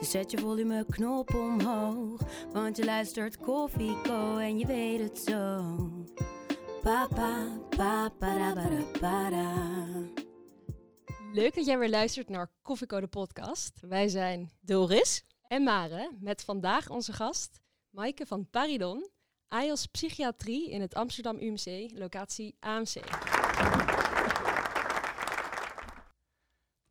Dus zet je volumeknop omhoog. Want je luistert Koffieko en je weet het zo. Papa, papa, ba, da. Leuk dat jij weer luistert naar Koffieko de podcast. Wij zijn Doris en Mare met vandaag onze gast Maaike van Paridon, AIOS Psychiatrie in het Amsterdam UMC, locatie AMC.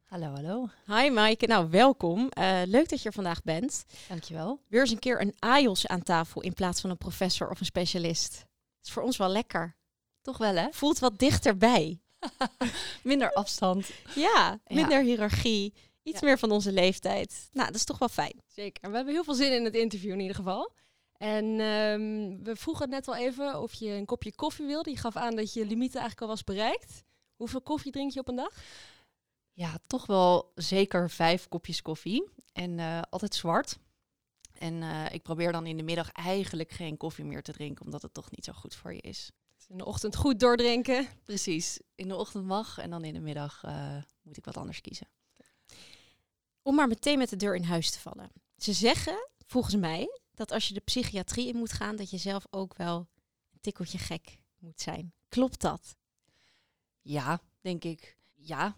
Hallo, hallo. Hi Maaike, nou welkom. Eh, leuk dat je er vandaag bent. Dankjewel. Weer eens een keer een AIOS aan tafel in plaats van een professor of een specialist. Dat is voor ons wel lekker. Toch wel, hè? Voelt wat dichterbij. Minder afstand. Ja, minder hiërarchie. Iets Ja. meer van onze leeftijd. Nou, dat is toch wel fijn. Zeker. We hebben heel veel zin in het interview in ieder geval. En ehm, we vroegen net al even of je een kopje koffie wilde. Je gaf aan dat je limieten eigenlijk al was bereikt. Hoeveel koffie drink je op een dag? Ja, toch wel zeker vijf kopjes koffie. En eh, altijd zwart. En eh, ik probeer dan in de middag eigenlijk geen koffie meer te drinken, omdat het toch niet zo goed voor je is. Dus in de ochtend goed doordrinken. Precies. In de ochtend mag en dan in de middag eh, moet ik wat anders kiezen. Om maar meteen met de deur in huis te vallen. Ze zeggen, volgens mij, dat als je de psychiatrie in moet gaan, dat je zelf ook wel een tikkeltje gek moet zijn. Klopt dat? Ja, denk ik. Ja.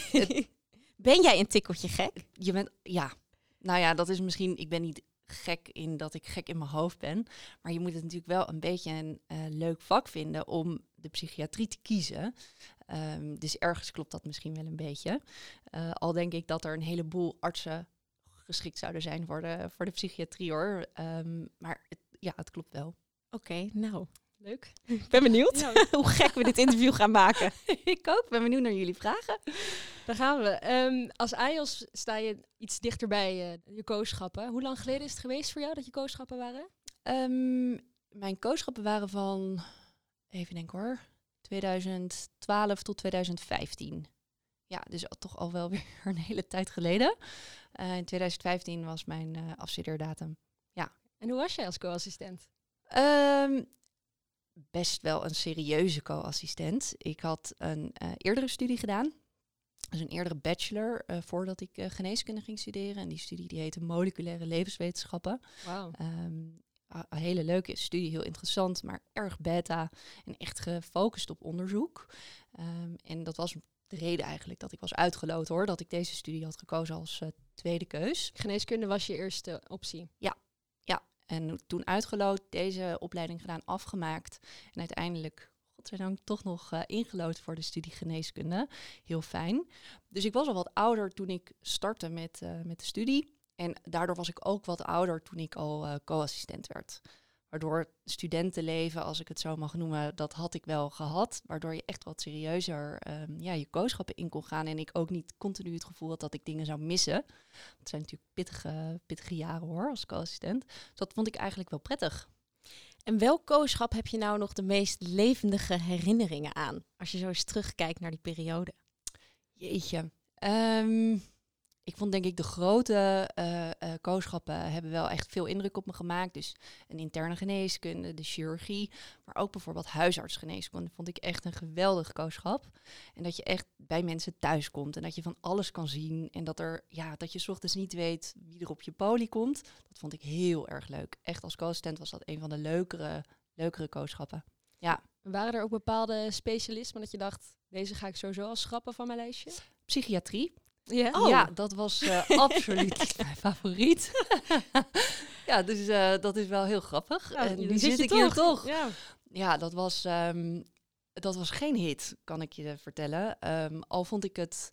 ben jij een tikkeltje gek? Je bent, ja. Nou ja, dat is misschien, ik ben niet gek in dat ik gek in mijn hoofd ben. Maar je moet het natuurlijk wel een beetje een eh, leuk vak vinden om de psychiatrie te kiezen. Ehm, dus ergens klopt dat misschien wel een beetje. Eh, al denk ik dat er een heleboel artsen geschikt zouden zijn voor de, voor de psychiatrie hoor. Ehm, maar het, ja, het klopt wel. Oké, nou, Leuk. ik ben benieuwd Ja. hoe gek we dit interview gaan maken. ik ook, ben benieuwd naar jullie vragen. Daar gaan we. Ehm, als AIOS sta je iets dichter bij eh, je kooschappen. Hoe lang geleden is het geweest voor jou dat je kooschappen waren? Ehm, mijn kooschappen waren van, even denken hoor, 2012 tot 2015. Ja, dus toch al wel weer een hele tijd geleden. Eh, in 2015 was mijn eh afstudeerdatum. En hoe was jij als co-assistent? Ehm, best wel een serieuze co-assistent. Ik had een eh, eerdere studie gedaan. Dus een eerdere bachelor eh, voordat ik eh, geneeskunde ging studeren. En die studie die heette moleculaire levenswetenschappen. Ehm, a- een hele leuke studie, heel interessant, maar erg beta en echt gefocust op onderzoek. Ehm, en dat was de reden eigenlijk dat ik was uitgeloot hoor, dat ik deze studie had gekozen als tweede keus. Geneeskunde was je eerste optie. En toen uitgeloot, deze opleiding gedaan, afgemaakt. En uiteindelijk, godzijdank, toch nog eh, ingelood voor de studie geneeskunde. Heel fijn. Dus ik was al wat ouder toen ik startte met, eh, met de studie. En daardoor was ik ook wat ouder toen ik al eh, co-assistent werd. Waardoor studentenleven, als ik het zo mag noemen, dat had ik wel gehad. Waardoor je echt wat serieuzer ehm, ja, je kooschappen in kon gaan. En ik ook niet continu het gevoel had dat ik dingen zou missen. Het zijn natuurlijk pittige, pittige jaren hoor, als co-assistent. Dus dat vond ik eigenlijk wel prettig. En welk kooschap heb je nou nog de meest levendige herinneringen aan? Als je zo eens terugkijkt naar die periode. Jeetje. Ehm, ik vond denk ik de grote eh, kooschappen hebben wel echt veel indruk op me gemaakt. Dus een interne geneeskunde, de chirurgie, maar ook bijvoorbeeld huisartsgeneeskunde vond ik echt een geweldig kooschap. En dat je echt bij mensen thuis komt en dat je van alles kan zien. En dat, er, ja, dat je ochtends niet weet wie er op je poli komt. Dat vond ik heel erg leuk. Echt als co-assistent was dat een van de leukere, leukere kooschappen. Waren er ook bepaalde specialismen dat je dacht, deze ga ik sowieso al schrappen van mijn lijstje? Psychiatrie, Ja. Oh. Ja, dat was eh, absoluut mijn favoriet. ja, dus eh, dat is wel heel grappig. en nu zit, ik hier toch. Ja. Ja, dat was, ehm, dat was geen hit, kan ik je vertellen. Ehm, al vond ik het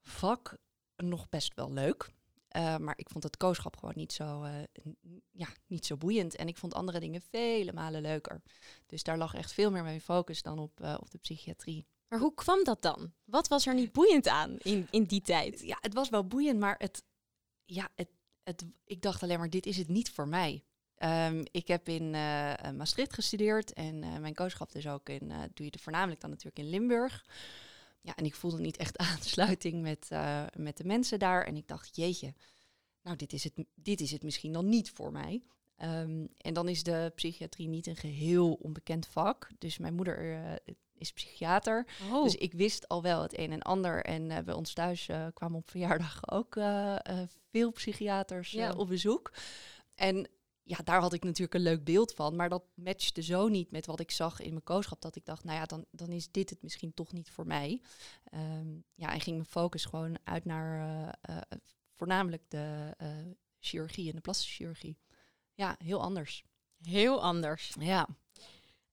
vak nog best wel leuk. Eh, maar ik vond het kooschap gewoon niet zo, ja, niet zo boeiend. En ik vond andere dingen vele malen leuker. Dus daar lag echt veel meer mijn focus dan op, op de psychiatrie. Maar hoe kwam dat dan? Wat was er niet boeiend aan in, in die tijd? Ja, het was wel boeiend, maar het, ja, het, het, ik dacht alleen maar, dit is het niet voor mij. Ehm, ik heb in uh, Maastricht gestudeerd en uh, mijn gaf dus ook in, doe je het voornamelijk dan natuurlijk in Limburg. Ja, en ik voelde niet echt aansluiting met, met de mensen daar. En ik dacht, jeetje, nou, dit is het, dit is het misschien dan niet voor mij. Um, en dan is de psychiatrie niet een geheel onbekend vak. Dus mijn moeder is psychiater. Oh. Dus ik wist al wel het een en ander. En bij ons thuis kwamen op verjaardag ook veel psychiaters ja. op bezoek. En ja, daar had ik natuurlijk een leuk beeld van. Maar dat matchte zo niet met wat ik zag in mijn kooschap. Dat ik dacht, nou ja, dan, dan is dit het misschien toch niet voor mij. Um, ja, en ging mijn focus gewoon uit naar uh, uh, voornamelijk de uh, chirurgie en de plastische chirurgie. Ja, heel anders. Heel anders. Ja.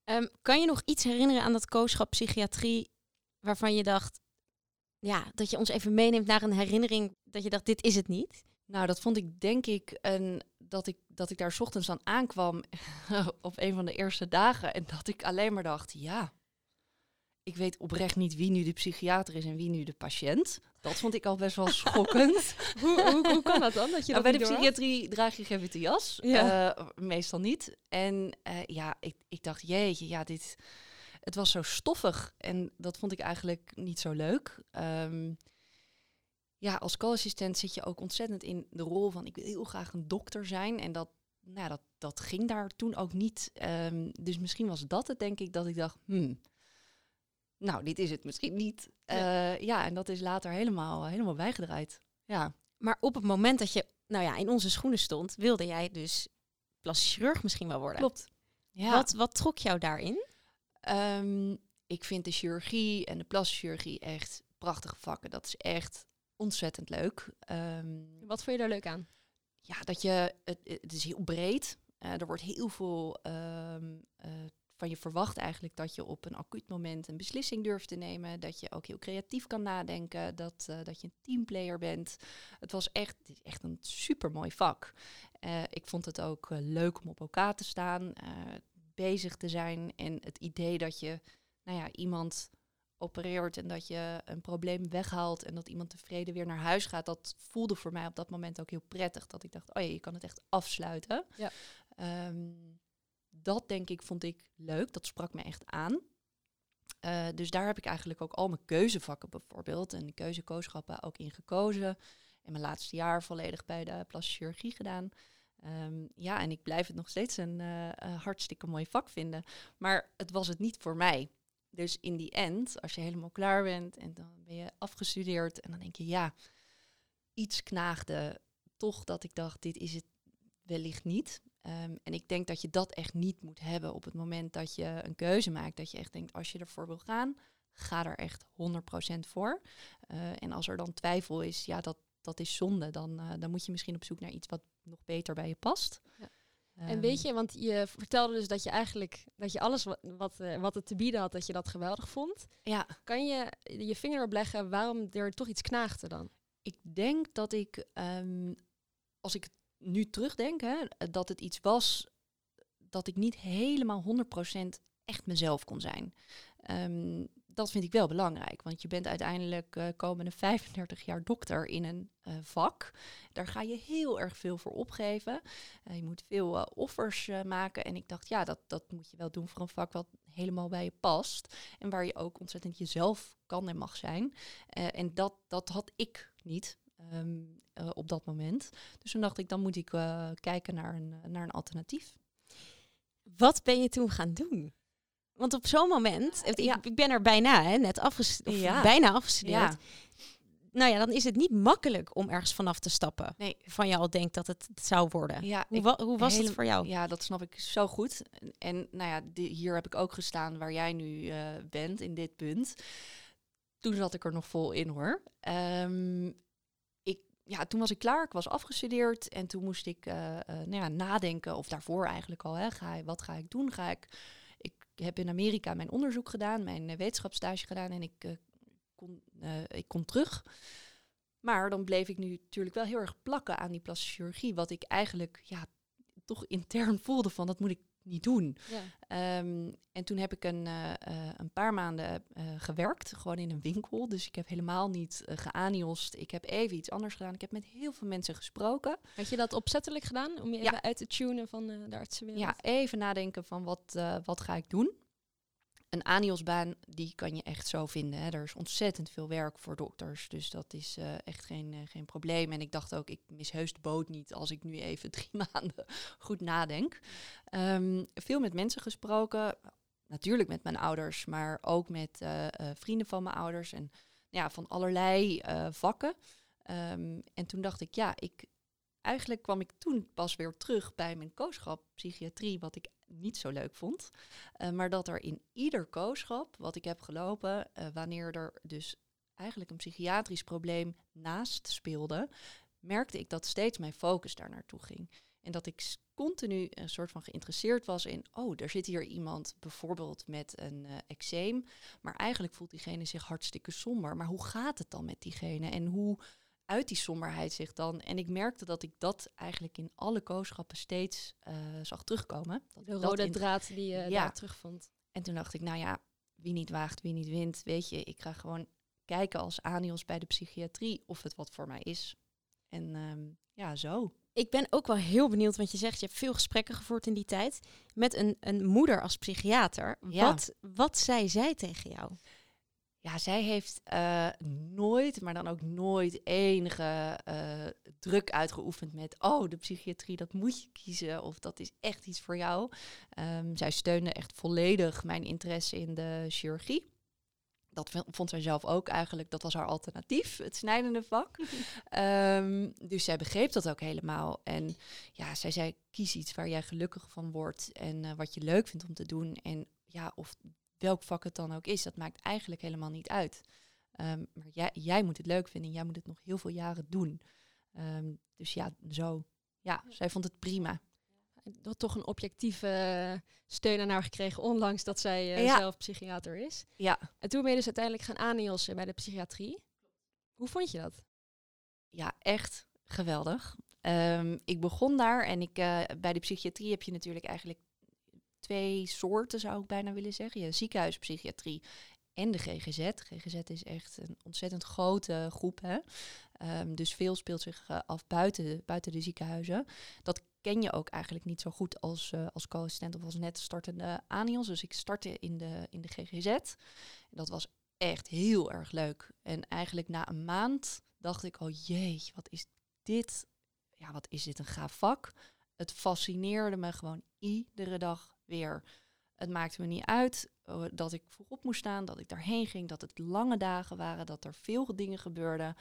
Um, kan je nog iets herinneren aan dat kooschap psychiatrie waarvan je dacht, ja, dat je ons even meeneemt naar een herinnering dat je dacht, dit is het niet? Nou, dat vond ik denk ik een dat ik, dat ik daar ochtends aan aankwam op een van de eerste dagen. En dat ik alleen maar dacht, ja, ik weet oprecht niet wie nu de psychiater is en wie nu de patiënt. Dat vond ik al best wel schokkend. hoe, hoe, hoe, kan dat dan? Dat je nou, bij de psychiatrie draag je geen witte jas. Ja. Uh, meestal niet. En uh, ja, ik, ik dacht, jeetje, ja, dit... Het was zo stoffig en dat vond ik eigenlijk niet zo leuk. Um, ja, als co-assistent zit je ook ontzettend in de rol van ik wil heel graag een dokter zijn. En dat, nou, dat, dat ging daar toen ook niet. Um, dus misschien was dat het, denk ik, dat ik dacht, hmm, nou, dit is het misschien niet. Ja. Uh, ja, en dat is later helemaal, helemaal bijgedraaid. Ja. Maar op het moment dat je, nou ja, in onze schoenen stond, wilde jij dus plastisch chirurg misschien wel worden. Klopt. Ja. Wat, wat trok jou daarin? Um, ik vind de chirurgie en de plastische chirurgie echt prachtige vakken. Dat is echt ontzettend leuk. Um, Wat vond je daar leuk aan? Ja, dat je, het, het is heel breed. Uh, er wordt heel veel um, van je verwacht eigenlijk dat je op een acuut moment een beslissing durft te nemen. Dat je ook heel creatief kan nadenken. Dat, uh, dat je een teamplayer bent. Het was echt, echt een super mooi vak. ik vond het ook leuk om op elkaar te staan, bezig te zijn. En het idee dat je nou ja, iemand opereert en dat je een probleem weghaalt en dat iemand tevreden weer naar huis gaat, dat voelde voor mij op dat moment ook heel prettig. Dat ik dacht, oh ja, je kan het echt afsluiten. Ja. Um, dat denk ik vond ik leuk, dat sprak me echt aan. Uh, dus daar heb ik eigenlijk ook al mijn keuzevakken bijvoorbeeld en keuzekooschappen ook in gekozen. En mijn laatste jaar volledig bij de plastische chirurgie gedaan. Um, ja, en ik blijf het nog steeds een uh, hartstikke mooi vak vinden. Maar het was het niet voor mij. Dus in die end, als je helemaal klaar bent en dan ben je afgestudeerd en dan denk je, ja, iets knaagde toch dat ik dacht, dit is het wellicht niet. Um, en ik denk dat je dat echt niet moet hebben op het moment dat je een keuze maakt. Dat je echt denkt, als je ervoor wil gaan, ga er echt 100% voor. Uh, en als er dan twijfel is, ja, dat, dat is zonde. Dan, uh, dan moet je misschien op zoek naar iets wat nog beter bij je past. Ja. En weet je, want je vertelde dus dat je eigenlijk dat je alles wat, wat, uh, wat het te bieden had, dat je dat geweldig vond. Ja. Kan je je vinger erop leggen waarom er toch iets knaagde dan? Ik denk dat ik, um, als ik nu terugdenk, hè, dat het iets was dat ik niet helemaal 100% echt mezelf kon zijn. Um, dat vind ik wel belangrijk. Want je bent uiteindelijk uh, komende 35 jaar dokter in een uh, vak. Daar ga je heel erg veel voor opgeven. Uh, je moet veel offers maken. En ik dacht, ja, dat, dat moet je wel doen voor een vak wat helemaal bij je past. En waar je ook ontzettend jezelf kan en mag zijn. en dat, dat had ik niet. Um, op dat moment. Dus toen dacht ik, dan moet ik kijken naar een, naar een alternatief. Wat ben je toen gaan doen? Want op zo'n moment, ik, ja. ik, ben er bijna, hè, net afgestudeerd, ja. bijna afgestudeerd. Ja. Nou ja, dan is het niet makkelijk om ergens vanaf te stappen. Nee. Van je al denkt dat het, het zou worden. Ja, hoe, wa hoe was het voor jou? Ja, dat snap ik zo goed. En nou ja, hier heb ik ook gestaan waar jij nu uh, bent, in dit punt. Toen zat ik er nog vol in hoor. Um, ik, ja, toen was ik klaar, ik was afgestudeerd en toen moest ik uh, uh, nou ja, nadenken, of daarvoor eigenlijk al, hè, ga, wat ga ik doen? Ga ik ik heb in Amerika mijn onderzoek gedaan, mijn uh, wetenschapsstage gedaan en ik, kon, ik kon terug. Maar dan bleef ik nu natuurlijk wel heel erg plakken aan die plastische chirurgie, wat ik eigenlijk ja, toch intern voelde van dat moet ik niet doen. Ja. Ehm, en toen heb ik een, eh, eh, een paar maanden eh, gewerkt, gewoon in een winkel. Dus ik heb helemaal niet uh, geaniost. Ik heb even iets anders gedaan. Ik heb met heel veel mensen gesproken. Had je dat opzettelijk gedaan om je Ja. even uit te tunen van de artsenwereld? Ja, even nadenken van wat, wat ga ik doen. Een aniosbaan, die kan je echt zo vinden. Hè. Er is ontzettend veel werk voor dokters. Dus dat is eh, echt geen, eh, geen probleem. En ik dacht ook, ik mis heus de boot niet als ik nu even drie maanden goed nadenk. Ehm, veel met mensen gesproken. Natuurlijk met mijn ouders, maar ook met eh, vrienden van mijn ouders. En ja, van allerlei vakken. Ehm, en toen dacht ik, ja, ik, eigenlijk kwam ik toen pas weer terug bij mijn kooschap psychiatrie, wat ik niet zo leuk vond. Eh, maar dat er in ieder kooschap wat ik heb gelopen, eh, wanneer er dus eigenlijk een psychiatrisch probleem naast speelde, merkte ik dat steeds mijn focus daar naartoe ging. En dat ik continu een soort van geïnteresseerd was in, oh, er zit hier iemand bijvoorbeeld met een eh eczeem, maar eigenlijk voelt diegene zich hartstikke somber. Maar hoe gaat het dan met diegene? En hoe uit die somberheid zich dan? En ik merkte dat ik dat eigenlijk in alle kooschappen steeds eh, zag terugkomen. Dat De dat rode draad die je Ja. daar terugvond. en toen dacht ik, nou ja, wie niet waagt, wie niet wint. Weet je, ik ga gewoon kijken als Anios bij de psychiatrie of het wat voor mij is. En ehm, ja, zo. Ik ben ook wel heel benieuwd, want je zegt je hebt veel gesprekken gevoerd in die tijd met een, een moeder als psychiater. Ja. Wat, wat zei zij tegen jou? Ja, zij heeft eh, nooit, maar dan ook nooit enige eh, druk uitgeoefend met, oh, de psychiatrie, dat moet je kiezen of dat is echt iets voor jou. Ehm, zij steunde echt volledig mijn interesse in de chirurgie. Dat vond zij zelf ook eigenlijk, dat was haar alternatief, het snijdende vak. Ehm, dus zij begreep dat ook helemaal. En ja, zij zei, kies iets waar jij gelukkig van wordt en eh, wat je leuk vindt om te doen. En ja, of welk vak het dan ook is, dat maakt eigenlijk helemaal niet uit. Ehm, maar jij, jij moet het leuk vinden en jij moet het nog heel veel jaren doen. Ehm, dus ja, zo. Ja, zij vond het prima. Dat toch een objectieve steun aan haar gekregen, ondanks dat zij eh, Ja. zelf psychiater is. Ja, En toen ben je dus uiteindelijk gaan aaniosen bij de psychiatrie. Hoe vond je dat? ja echt geweldig. Ehm, ik begon daar en ik, eh, bij de psychiatrie heb je natuurlijk eigenlijk twee soorten, zou ik bijna willen zeggen. Hebt ziekenhuispsychiatrie en de GGZ. GGZ is echt een ontzettend grote groep. Hè? Ehm, dus veel speelt zich eh, af buiten, buiten de ziekenhuizen. Dat ken je ook eigenlijk niet zo goed als, eh, als co-assistent of als net startende anions. Dus ik startte in de, in de GGZ. Dat was echt heel erg leuk. En eigenlijk na een maand dacht ik, oh jee, wat is dit? Ja, wat is dit een gaaf vak? Het fascineerde me gewoon iedere dag weer. Het maakte me niet uit eh, dat ik vroeg op moest staan, dat ik daarheen ging, dat het lange dagen waren, dat er veel dingen gebeurden.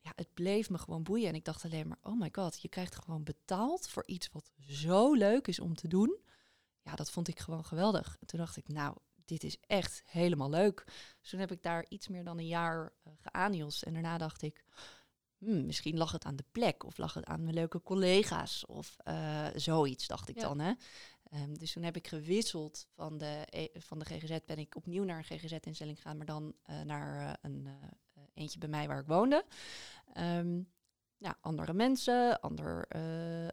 Ja, het bleef me gewoon boeien. En ik dacht alleen maar, oh my god, je krijgt gewoon betaald voor iets wat zo leuk is om te doen. Ja, dat vond ik gewoon geweldig. En toen dacht ik, nou, dit is echt helemaal leuk. Dus toen heb ik daar iets meer dan een jaar uh. En daarna dacht ik, hmm, misschien lag het aan de plek. Of lag het aan mijn leuke collega's. Of uh, zoiets, dacht ik Ja. dan. Hè? Um, dus toen heb ik gewisseld van de, e van de GGZ. Ben ik opnieuw naar een GGZ-instelling gegaan. Maar dan uh, naar uh, een eentje bij mij waar ik woonde. Um, andere mensen, ander,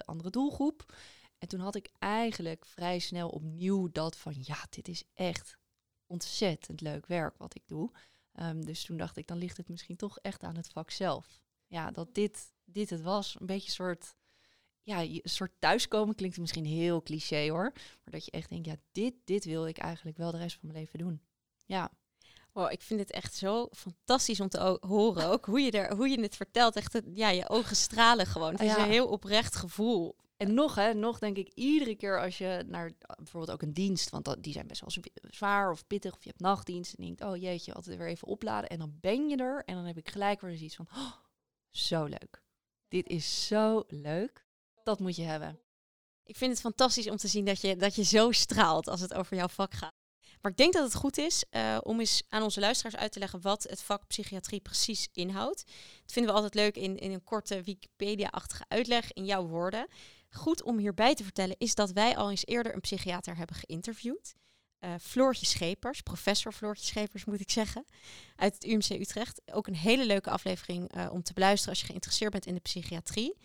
andere doelgroep. En toen had ik eigenlijk vrij snel opnieuw dat van ja, dit is echt ontzettend leuk werk wat ik doe. Um, dus toen dacht ik, dan ligt het misschien toch echt aan het vak zelf. Ja, dat dit, dit het was. Een beetje een soort, ja, een soort thuiskomen klinkt misschien heel cliché hoor. Maar dat je echt denkt, ja, dit, dit wil ik eigenlijk wel de rest van mijn leven doen. Ja. Wow, ik vind het echt zo fantastisch om te horen. Ook hoe je, er, hoe je het vertelt. Echt, het, ja, je ogen stralen gewoon. Het is ja. een heel oprecht gevoel. En nog, hè, nog denk ik iedere keer als je naar bijvoorbeeld ook een dienst, want dat, die zijn best wel zwaar of pittig, of je hebt nachtdienst en denkt, oh jeetje, altijd weer even opladen. En dan ben je er en dan heb ik gelijk weer zoiets van, oh, zo leuk. Dit is zo leuk. Dat moet je hebben. Ik vind het fantastisch om te zien dat je, dat je zo straalt als het over jouw vak gaat. Maar ik denk dat het goed is uh, om eens aan onze luisteraars uit te leggen wat het vak psychiatrie precies inhoudt. Dat vinden we altijd leuk in, in een korte Wikipedia-achtige uitleg in jouw woorden. Goed om hierbij te vertellen is dat wij al eens eerder een psychiater hebben geïnterviewd. Uh, Floortje Schepers, professor Floortje Schepers moet ik zeggen, uit het UMC Utrecht. Ook een hele leuke aflevering uh, om te beluisteren als je geïnteresseerd bent in de psychiatrie.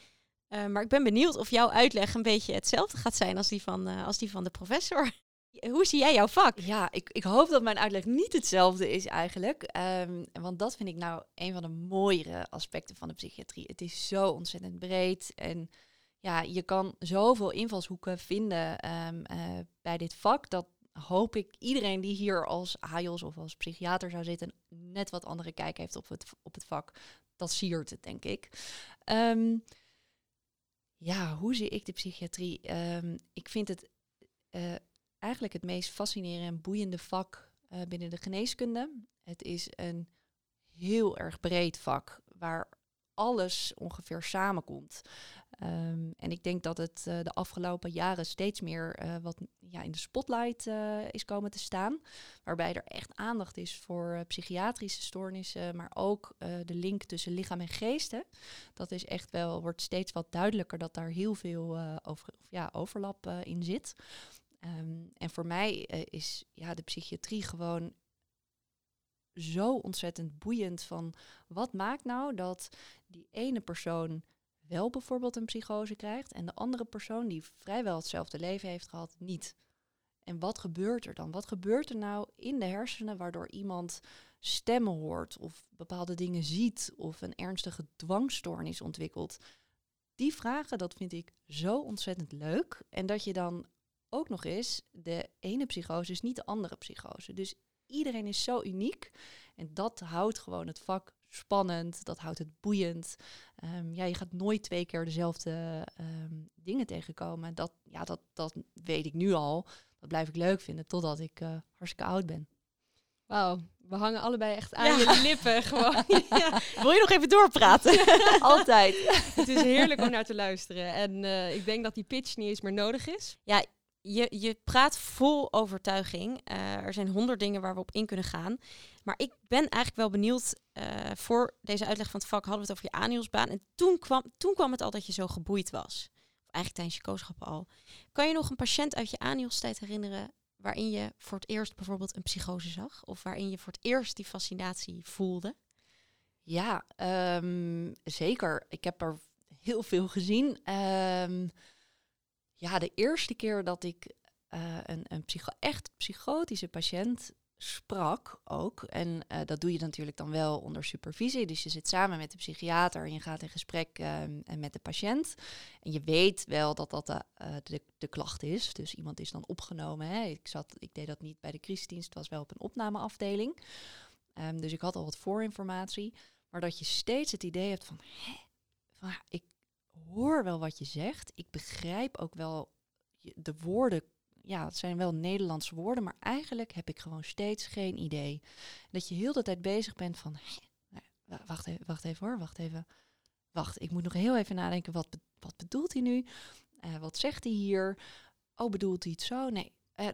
Eh, maar ik ben benieuwd of jouw uitleg een beetje hetzelfde gaat zijn als die van, eh, als die van de professor. Hoe zie jij jouw vak? Ja, ik, ik hoop dat mijn uitleg niet hetzelfde is eigenlijk. Ehm, want dat vind ik nou een van de mooiere aspecten van de psychiatrie. Het is zo ontzettend breed en ja, je kan zoveel invalshoeken vinden ehm, eh, bij dit vak. Dat hoop ik iedereen die hier als AJOS of als psychiater zou zitten, net wat andere kijk heeft op het, op het vak. Dat siert het, denk ik. Ehm, ja, hoe zie ik de psychiatrie? ik vind het uh, eigenlijk het meest fascinerende en boeiende vak uh, binnen de geneeskunde. Het is een heel erg breed vak waar alles ongeveer samenkomt. Um, en ik denk dat het uh, de afgelopen jaren steeds meer uh, wat ja, in de spotlight uh, is komen te staan. Waarbij er echt aandacht is voor psychiatrische stoornissen, maar ook de link tussen lichaam en geesten. Dat is echt wel, wordt steeds wat duidelijker dat daar heel veel over, ja, overlap in zit. Um, en voor mij is ja, de psychiatrie gewoon zo ontzettend boeiend van wat maakt nou dat die ene persoon wel bijvoorbeeld een psychose krijgt en de andere persoon die vrijwel hetzelfde leven heeft gehad niet. En wat gebeurt er dan? Wat gebeurt er nou in de hersenen waardoor iemand stemmen hoort of bepaalde dingen ziet of een ernstige dwangstoornis ontwikkelt? Die vragen, dat vind ik zo ontzettend leuk. En dat je dan ook nog eens, de ene psychose is niet de andere psychose. Dus iedereen is zo uniek. En dat houdt gewoon het vak spannend, dat houdt het boeiend. Um, ja, je gaat nooit twee keer dezelfde um, dingen tegenkomen. Dat, ja, dat, dat weet ik nu al. Dat blijf ik leuk vinden totdat ik uh, hartstikke oud ben. Wauw, we hangen allebei echt aan ja. je lippen gewoon. ja. Wil je nog even doorpraten? Altijd. het is heerlijk om naar te luisteren. En uh, ik denk dat die pitch niet eens meer nodig is. Ja, je, je praat vol overtuiging. Uh, er zijn honderd dingen waar we op in kunnen gaan. Maar ik ben eigenlijk wel benieuwd. Uh, voor deze uitleg van het vak hadden we het over je anielsbaan. En toen kwam, toen kwam het al dat je zo geboeid was. Of eigenlijk tijdens je kooschap al. Kan je nog een patiënt uit je anielstijd herinneren... waarin je voor het eerst bijvoorbeeld een psychose zag? Of waarin je voor het eerst die fascinatie voelde? Ja, um, zeker. Ik heb er heel veel gezien. Um, ja, de eerste keer dat ik uh, een, een psycho echt psychotische patiënt sprak ook. En uh, dat doe je natuurlijk dan wel onder supervisie. Dus je zit samen met de psychiater en je gaat in gesprek uh, met de patiënt. En je weet wel dat dat de, uh, de, de, klacht is. Dus iemand is dan opgenomen. Hè. Ik, zat, ik deed dat niet bij de crisisdienst, het was wel op een opnameafdeling. Um, dus ik had al wat voorinformatie. Maar dat je steeds het idee hebt van, hè, van ik hoor wel wat je zegt. Ik begrijp ook wel de woorden. Ja, het zijn wel Nederlandse woorden, maar eigenlijk heb ik gewoon steeds geen idee. Dat je heel de tijd bezig bent van, wacht even, wacht even hoor, wacht even. Wacht, ik moet nog heel even nadenken, wat, wat bedoelt hij nu? Uh, wat zegt hij hier? Oh, bedoelt hij het zo? Nee. Uh,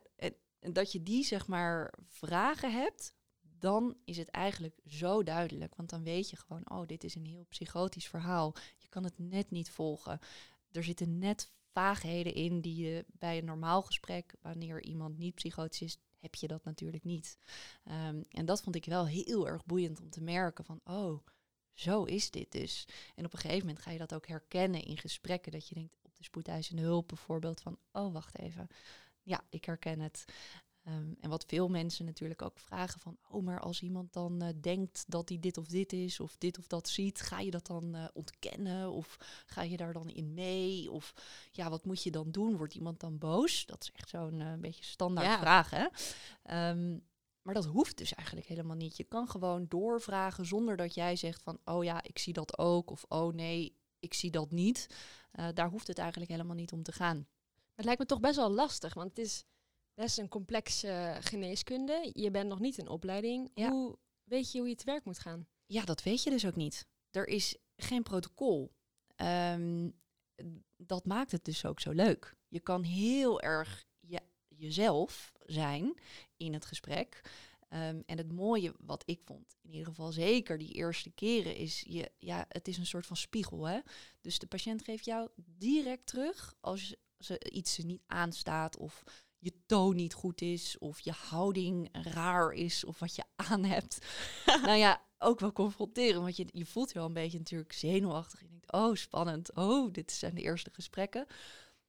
dat je die, zeg maar, vragen hebt, dan is het eigenlijk zo duidelijk. Want dan weet je gewoon, oh, dit is een heel psychotisch verhaal. Je kan het net niet volgen. Er zitten net vaagheden in die je bij een normaal gesprek, wanneer iemand niet psychotisch is, heb je dat natuurlijk niet. Um, en dat vond ik wel heel erg boeiend om te merken van, oh, zo is dit dus. En op een gegeven moment ga je dat ook herkennen in gesprekken, dat je denkt op de spoedeisende hulp bijvoorbeeld van, oh, wacht even. Ja, ik herken het. Um, en wat veel mensen natuurlijk ook vragen van, oh, maar als iemand dan uh, denkt dat hij dit of dit is, of dit of dat ziet, ga je dat dan uh, ontkennen? Of ga je daar dan in mee? Of ja, wat moet je dan doen? Wordt iemand dan boos? Dat is echt zo'n uh, beetje standaard ja. vraag, hè? Um, maar dat hoeft dus eigenlijk helemaal niet. Je kan gewoon doorvragen zonder dat jij zegt van, oh ja, ik zie dat ook, of oh nee, ik zie dat niet. daar hoeft het eigenlijk helemaal niet om te gaan. Maar het lijkt me toch best wel lastig, want het is best een complexe geneeskunde. Je bent nog niet in opleiding. Ja. Hoe weet je hoe je te werk moet gaan? Ja, dat weet je dus ook niet. Er is geen protocol. Um, dat maakt het dus ook zo leuk. Je kan heel erg je, jezelf zijn in het gesprek. Um, en het mooie wat ik vond, in ieder geval zeker die eerste keren, is je, ja, het is een soort van spiegel. Hè? Dus de patiënt geeft jou direct terug als ze iets niet aanstaat of je toon niet goed is, of je houding raar is, of wat je aan hebt. nou ja, ook wel confronteren, want je, je voelt je wel een beetje natuurlijk zenuwachtig. Je denkt, oh spannend, oh dit zijn de eerste gesprekken.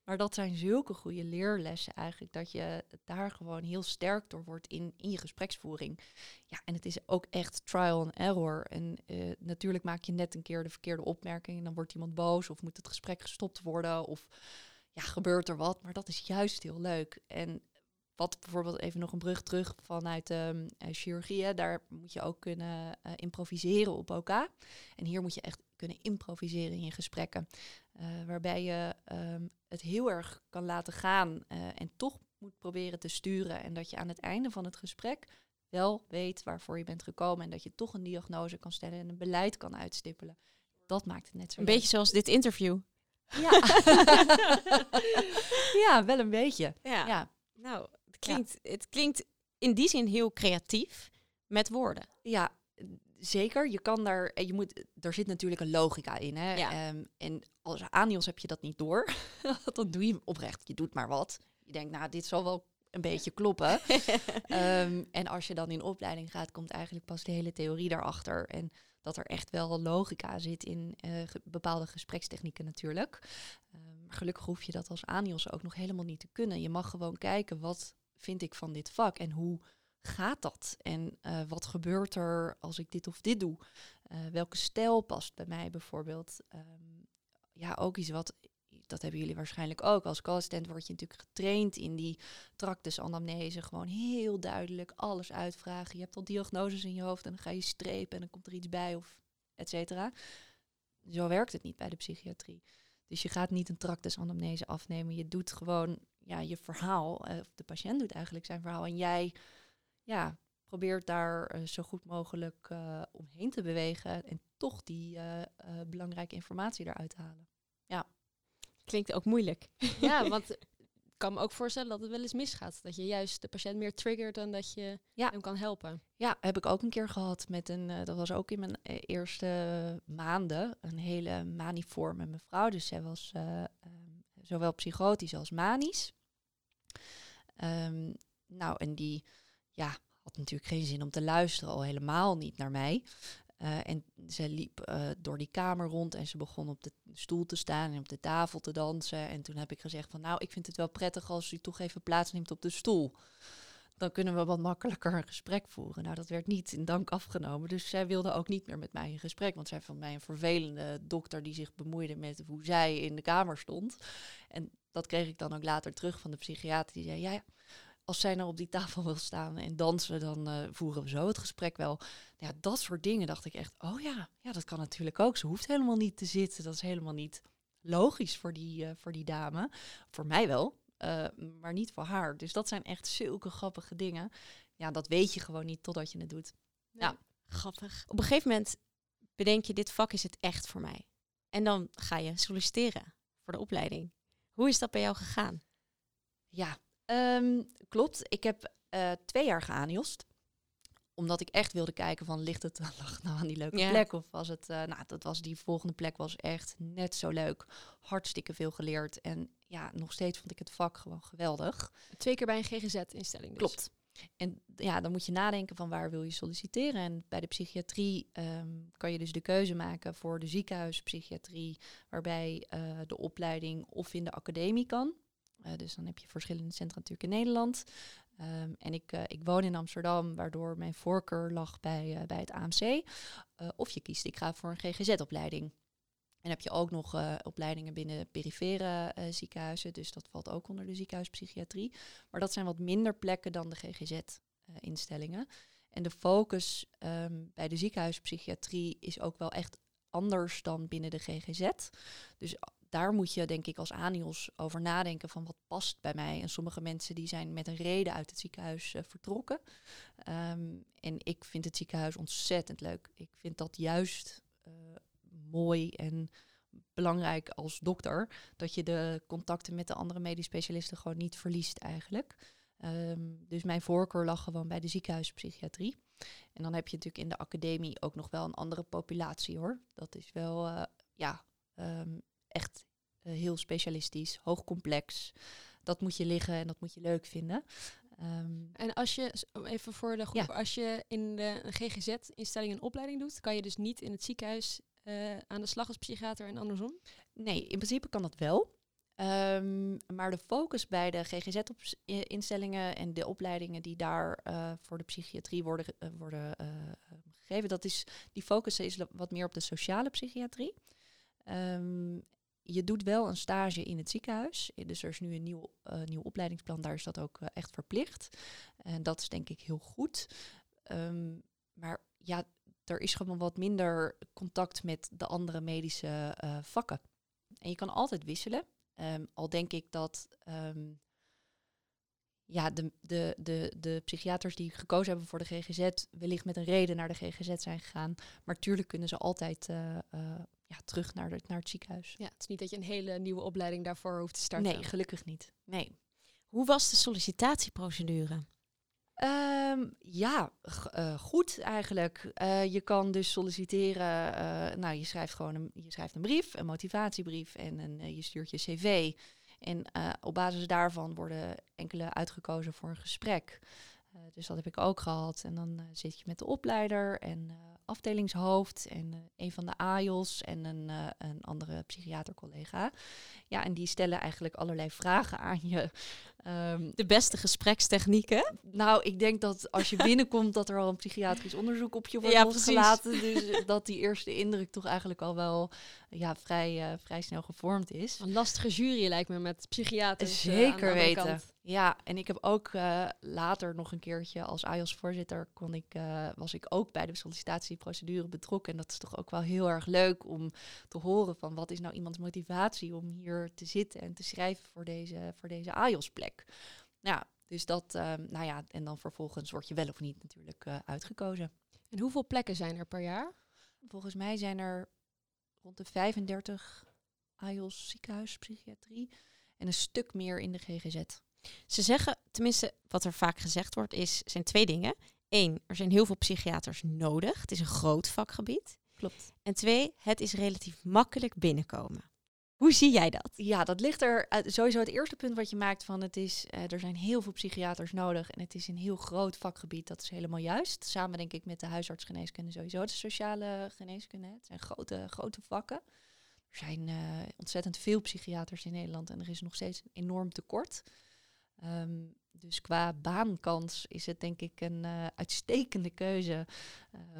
Maar dat zijn zulke goede leerlessen eigenlijk, dat je daar gewoon heel sterk door wordt in, in je gespreksvoering. Ja, en het is ook echt trial and error. En uh, natuurlijk maak je net een keer de verkeerde opmerking en dan wordt iemand boos of moet het gesprek gestopt worden of ja, gebeurt er wat. Maar dat is juist heel leuk. En wat bijvoorbeeld even nog een brug terug vanuit de uh, chirurgie, daar moet je ook kunnen uh, improviseren op OK. En hier moet je echt kunnen improviseren in je gesprekken. Uh, waarbij je um, het heel erg kan laten gaan en toch moet proberen te sturen. En dat je aan het einde van het gesprek wel weet waarvoor je bent gekomen. En dat je toch een diagnose kan stellen en een beleid kan uitstippelen. Dat maakt het net zo. Een beetje zoals dit interview. Ja. ja, wel een beetje. Ja. ja. Nou, het klinkt, het klinkt in die zin heel creatief met woorden. Ja, zeker. Je kan daar, je moet, er zit natuurlijk een logica in. Hè? Ja. Um, en als Anios heb je dat niet door. dan doe je hem oprecht. Je doet maar wat. Je denkt, nou, dit zal wel een beetje kloppen. um, en als je dan in opleiding gaat, komt eigenlijk pas de hele theorie daarachter. En dat er echt wel logica zit in ge bepaalde gesprekstechnieken natuurlijk. Um, gelukkig hoef je dat als Anios ook nog helemaal niet te kunnen. Je mag gewoon kijken, wat vind ik van dit vak en hoe gaat dat? En uh, wat gebeurt er als ik dit of dit doe? Uh, welke stijl past bij mij bijvoorbeeld? Um, ja, ook iets wat dat hebben jullie waarschijnlijk ook. Als co-assistent word je natuurlijk getraind in die tractusanamnese. Gewoon heel duidelijk alles uitvragen. Je hebt al diagnoses in je hoofd en dan ga je strepen en dan komt er iets bij of et cetera. Zo werkt het niet bij de psychiatrie. Dus je gaat niet een tractusanamnese afnemen. Je doet gewoon ja, je verhaal. Uh, de patiënt doet eigenlijk zijn verhaal. En jij ja, probeert daar uh, zo goed mogelijk uh, omheen te bewegen. En toch die belangrijke informatie eruit te halen. Klinkt ook moeilijk. Ja, want ik kan me ook voorstellen dat het wel eens misgaat. Dat je juist de patiënt meer triggert dan dat je ja. hem kan helpen. Ja, heb ik ook een keer gehad met een, uh, dat was ook in mijn uh, eerste maanden, een hele maniforme mevrouw. Dus zij was uh, um, zowel psychotisch als manisch. Um, nou, en die ja, had natuurlijk geen zin om te luisteren, al helemaal niet naar mij. Uh, en ze liep uh, door die kamer rond en ze begon op de stoel te staan en op de tafel te dansen. En toen heb ik gezegd van nou, ik vind het wel prettig als u toch even plaatsneemt op de stoel. Dan kunnen we wat makkelijker een gesprek voeren. Nou, dat werd niet in dank afgenomen. Dus zij wilde ook niet meer met mij in gesprek. Want zij vond mij een vervelende dokter die zich bemoeide met hoe zij in de kamer stond. En dat kreeg ik dan ook later terug van de psychiater. Die zei, ja, ja als zij nou op die tafel wil staan en dansen, dan uh, voeren we zo het gesprek wel. Ja, dat soort dingen dacht ik echt, oh ja, ja, dat kan natuurlijk ook. Ze hoeft helemaal niet te zitten. Dat is helemaal niet logisch voor die, uh, voor die dame. Voor mij wel, uh, maar niet voor haar. Dus dat zijn echt zulke grappige dingen. Ja, dat weet je gewoon niet totdat je het doet. Nee. Ja, grappig. Op een gegeven moment bedenk je, dit vak is het echt voor mij. En dan ga je solliciteren voor de opleiding. Hoe is dat bij jou gegaan? Ja, Um, klopt. Ik heb uh, twee jaar geaniost. Omdat ik echt wilde kijken van, ligt het lag nou aan die leuke ja. plek? Of was het, uh, nou, dat was die volgende plek was echt net zo leuk. Hartstikke veel geleerd. En ja, nog steeds vond ik het vak gewoon geweldig. Twee keer bij een GGZ-instelling dus. Klopt. En ja, dan moet je nadenken van waar wil je solliciteren. En bij de psychiatrie um, kan je dus de keuze maken voor de ziekenhuispsychiatrie, waarbij uh, de opleiding of in de academie kan. Uh, dus dan heb je verschillende centra natuurlijk in Nederland. Um, en ik, uh, ik woon in Amsterdam, waardoor mijn voorkeur lag bij, uh, bij het AMC. of je kiest, ik ga voor een GGZ-opleiding. En heb je ook nog opleidingen binnen perifere ziekenhuizen. Dus dat valt ook onder de ziekenhuispsychiatrie. Maar dat zijn wat minder plekken dan de GGZ-instellingen. en de focus um, bij de ziekenhuispsychiatrie is ook wel echt anders dan binnen de GGZ. Dus daar moet je denk ik als ANIOS over nadenken van wat past bij mij. En sommige mensen die zijn met een reden uit het ziekenhuis uh, vertrokken. Um, en ik vind het ziekenhuis ontzettend leuk. Ik vind dat juist uh, mooi en belangrijk als dokter. Dat je de contacten met de andere medisch specialisten gewoon niet verliest eigenlijk. Um, dus mijn voorkeur lag gewoon bij de ziekenhuispsychiatrie. En dan heb je natuurlijk in de academie ook nog wel een andere populatie hoor. Dat is wel, uh, ja, um, echt uh, heel specialistisch, hoogcomplex. dat moet je liggen en dat moet je leuk vinden. Ehm, En als je, even voor de groep, als je in de GGZ-instelling een opleiding doet, kan je dus niet in het ziekenhuis eh, aan de slag als psychiater en andersom? Nee, in principe kan dat wel. Ehm, maar de focus bij de GGZ-instellingen en de opleidingen die daar eh, voor de psychiatrie worden, eh, worden eh, gegeven, dat is, die focus is wat meer op de sociale psychiatrie. Ehm, je doet wel een stage in het ziekenhuis. Eh, Dus er is nu een nieuw, eh, nieuw opleidingsplan, daar is dat ook eh, echt verplicht. En dat is denk ik heel goed. Ehm, maar ja, er is gewoon wat minder contact met de andere medische vakken. En je kan altijd wisselen. Ehm, al denk ik dat ehm, ja, de, de, de, de psychiaters die gekozen hebben voor de GGZ wellicht met een reden naar de GGZ zijn gegaan. Maar tuurlijk kunnen ze altijd ja, terug naar, de, naar het ziekenhuis. Ja, het is niet dat je een hele nieuwe opleiding daarvoor hoeft te starten. Nee, gelukkig niet. Nee. Hoe was de sollicitatieprocedure? Ehm, ja, eh, goed eigenlijk. Eh, je kan dus solliciteren. eh, nou, je schrijft gewoon een, je schrijft een brief, een motivatiebrief en een, eh, je stuurt je cv. En eh, op basis daarvan worden enkele uitgekozen voor een gesprek. Eh, dus dat heb ik ook gehad. En dan zit je met de opleider en eh, afdelingshoofd en eh, een van de AIOS en een, eh, een andere psychiatercollega. Ja, en die stellen eigenlijk allerlei vragen aan je. Ehm, De beste gesprekstechnieken. nou, ik denk dat als je binnenkomt dat er al een psychiatrisch onderzoek op je wordt Ja, losgelaten. Dus dat die eerste indruk toch eigenlijk al wel ja, vrij, eh, vrij snel gevormd is. Een lastige jury lijkt me met psychiaters. eh, Zeker weten. kant. Ja, en ik heb ook eh, later nog een keertje als AJOS-voorzitter kon ik, was ik ook bij de sollicitatieprocedure betrokken. En dat is toch ook wel heel erg leuk om te horen van wat is nou iemands motivatie om hier te zitten en te schrijven voor deze, voor deze AJOS-plek. Ja, dus dat, eh, nou ja, en dan vervolgens word je wel of niet natuurlijk eh, uitgekozen. En hoeveel plekken zijn er per jaar? Volgens mij zijn er rond de 35 AJOS ziekenhuispsychiatrie en een stuk meer in de GGZ. Ze zeggen, tenminste wat er vaak gezegd wordt, is, zijn twee dingen. Eén, er zijn heel veel psychiaters nodig. Het is een groot vakgebied. Klopt. En twee, het is relatief makkelijk binnenkomen. Hoe zie jij dat? Ja, dat ligt er sowieso het eerste punt wat je maakt van het is, eh, er zijn heel veel psychiaters nodig en het is een heel groot vakgebied. Dat is helemaal juist. Samen denk ik met de huisartsgeneeskunde sowieso, de sociale geneeskunde. Het zijn grote, grote vakken. Er zijn eh, ontzettend veel psychiaters in Nederland en er is nog steeds een enorm tekort. Ehm, dus qua baankans is het denk ik een eh, uitstekende keuze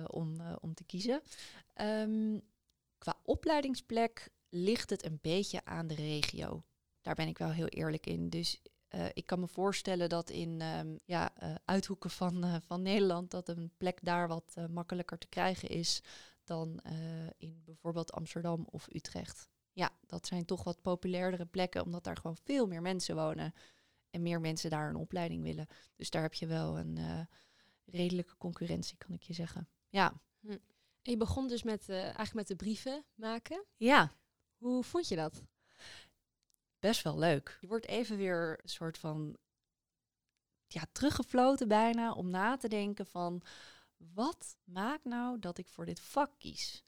om, om te kiezen. Ehm, qua opleidingsplek ligt het een beetje aan de regio. Daar ben ik wel heel eerlijk in. Dus eh, ik kan me voorstellen dat in ehm, ja, eh, uithoeken van, eh, van Nederland dat een plek daar wat makkelijker te krijgen is dan in bijvoorbeeld Amsterdam of Utrecht. Ja, dat zijn toch wat populairdere plekken, omdat daar gewoon veel meer mensen wonen en meer mensen daar een opleiding willen. Dus daar heb je wel een redelijke concurrentie, kan ik je zeggen. Ja. En je begon dus met, eigenlijk met de brieven maken. Ja, Hoe vond je dat? best wel leuk. Je wordt even weer een soort van ja, teruggefloten bijna om na te denken van wat maakt nou dat ik voor dit vak kies?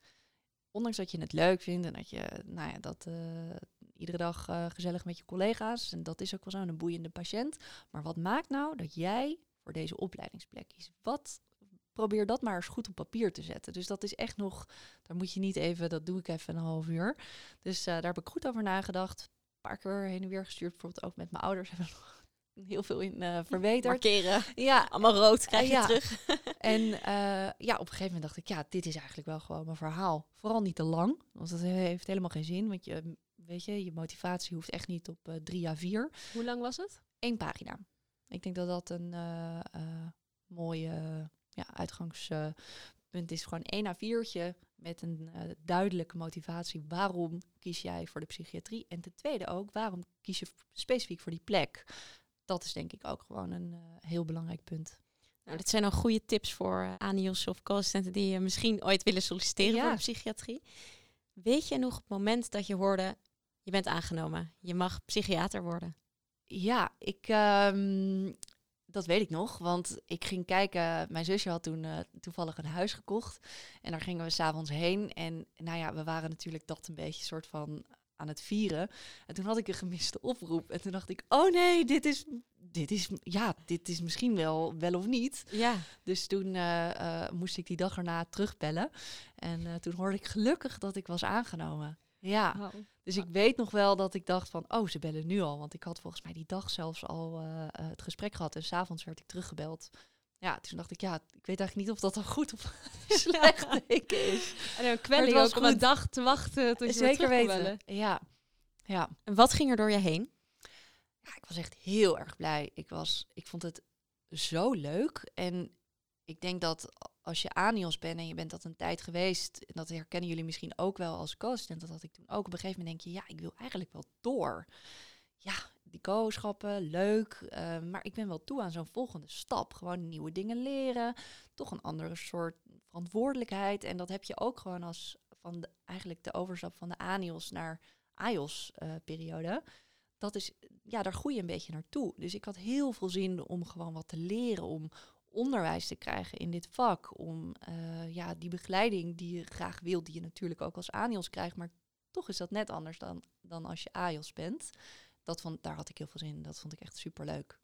Ondanks dat je het leuk vindt en dat je nou ja, dat eh, iedere dag eh, gezellig met je collega's en dat is ook wel zo een boeiende patiënt. Maar wat maakt nou dat jij voor deze opleidingsplek kiest? Wat probeer dat maar eens goed op papier te zetten. Dus dat is echt nog, daar moet je niet even, dat doe ik even een half uur. Dus eh, daar heb ik goed over nagedacht. Een paar keer heen en weer gestuurd. Bijvoorbeeld ook met mijn ouders hebben we nog heel veel in eh, verbeterd. Markeren. Ja, Allemaal rood krijg je ja. terug. en eh, ja, op een gegeven moment dacht ik, ja, dit is eigenlijk wel gewoon mijn verhaal. Vooral niet te lang, want dat heeft helemaal geen zin. Want je, weet je, je motivatie hoeft echt niet op drie à vier. Hoe lang was het? Eén pagina. Ik denk dat dat een mooie ja, uitgangspunt is. Gewoon één à viertje met een eh, duidelijke motivatie. Waarom kies jij voor de psychiatrie? En ten tweede ook, waarom kies je specifiek voor die plek? Dat is denk ik ook gewoon een eh, heel belangrijk punt. Nou, dit zijn dan goede tips voor uh, ANIOS of co-assistenten die misschien ooit willen solliciteren Ja. voor de psychiatrie. Weet je nog het moment dat je hoorde, je bent aangenomen, je mag psychiater worden? Ja, ik, ehm, dat weet ik nog. Want ik ging kijken, mijn zusje had toen eh, toevallig een huis gekocht. En daar gingen we s'avonds heen. En nou ja, we waren natuurlijk dat een beetje soort van aan het vieren. En toen had ik een gemiste oproep. En toen dacht ik, oh nee, dit is, dit is, ja, dit is misschien wel, wel of niet. Ja. Dus toen eh, eh, moest ik die dag erna terugbellen. En toen hoorde ik gelukkig dat ik was aangenomen. Ja, Wauw. dus ik weet nog wel dat ik dacht van, oh, ze bellen nu al. Want ik had volgens mij die dag zelfs al eh, eh, het gesprek gehad. En s'avonds werd ik teruggebeld. Ja, toen dacht ik, ja, ik weet eigenlijk niet of dat een goed of slecht teken is. En een kwelling was ook om een dag te wachten tot je Zeker weten. Ja, ja. En wat ging er door je heen? ja, ik was echt heel erg blij. Ik, was, ik vond het zo leuk. En ik denk dat als je ANIOS bent en je bent dat een tijd geweest, en dat herkennen jullie misschien ook wel als co-assistent, dat had ik toen ook. Op een gegeven moment denk je, ja, ik wil eigenlijk wel door. Ja, die co-schappen, leuk. eh, maar ik ben wel toe aan zo'n volgende stap. Gewoon nieuwe dingen leren. Toch een andere soort verantwoordelijkheid. En dat heb je ook gewoon als van de, eigenlijk de overstap van de ANIOS naar AIOS-periode. dat is, ja, daar groei je een beetje naartoe. Dus ik had heel veel zin om gewoon wat te leren, om onderwijs te krijgen in dit vak. Om eh, ja, die begeleiding die je graag wilt, die je natuurlijk ook als ANIOS krijgt. Maar toch is dat net anders dan, dan als je AIOS bent. Dat vond, daar had ik heel veel zin in. Dat vond ik echt superleuk.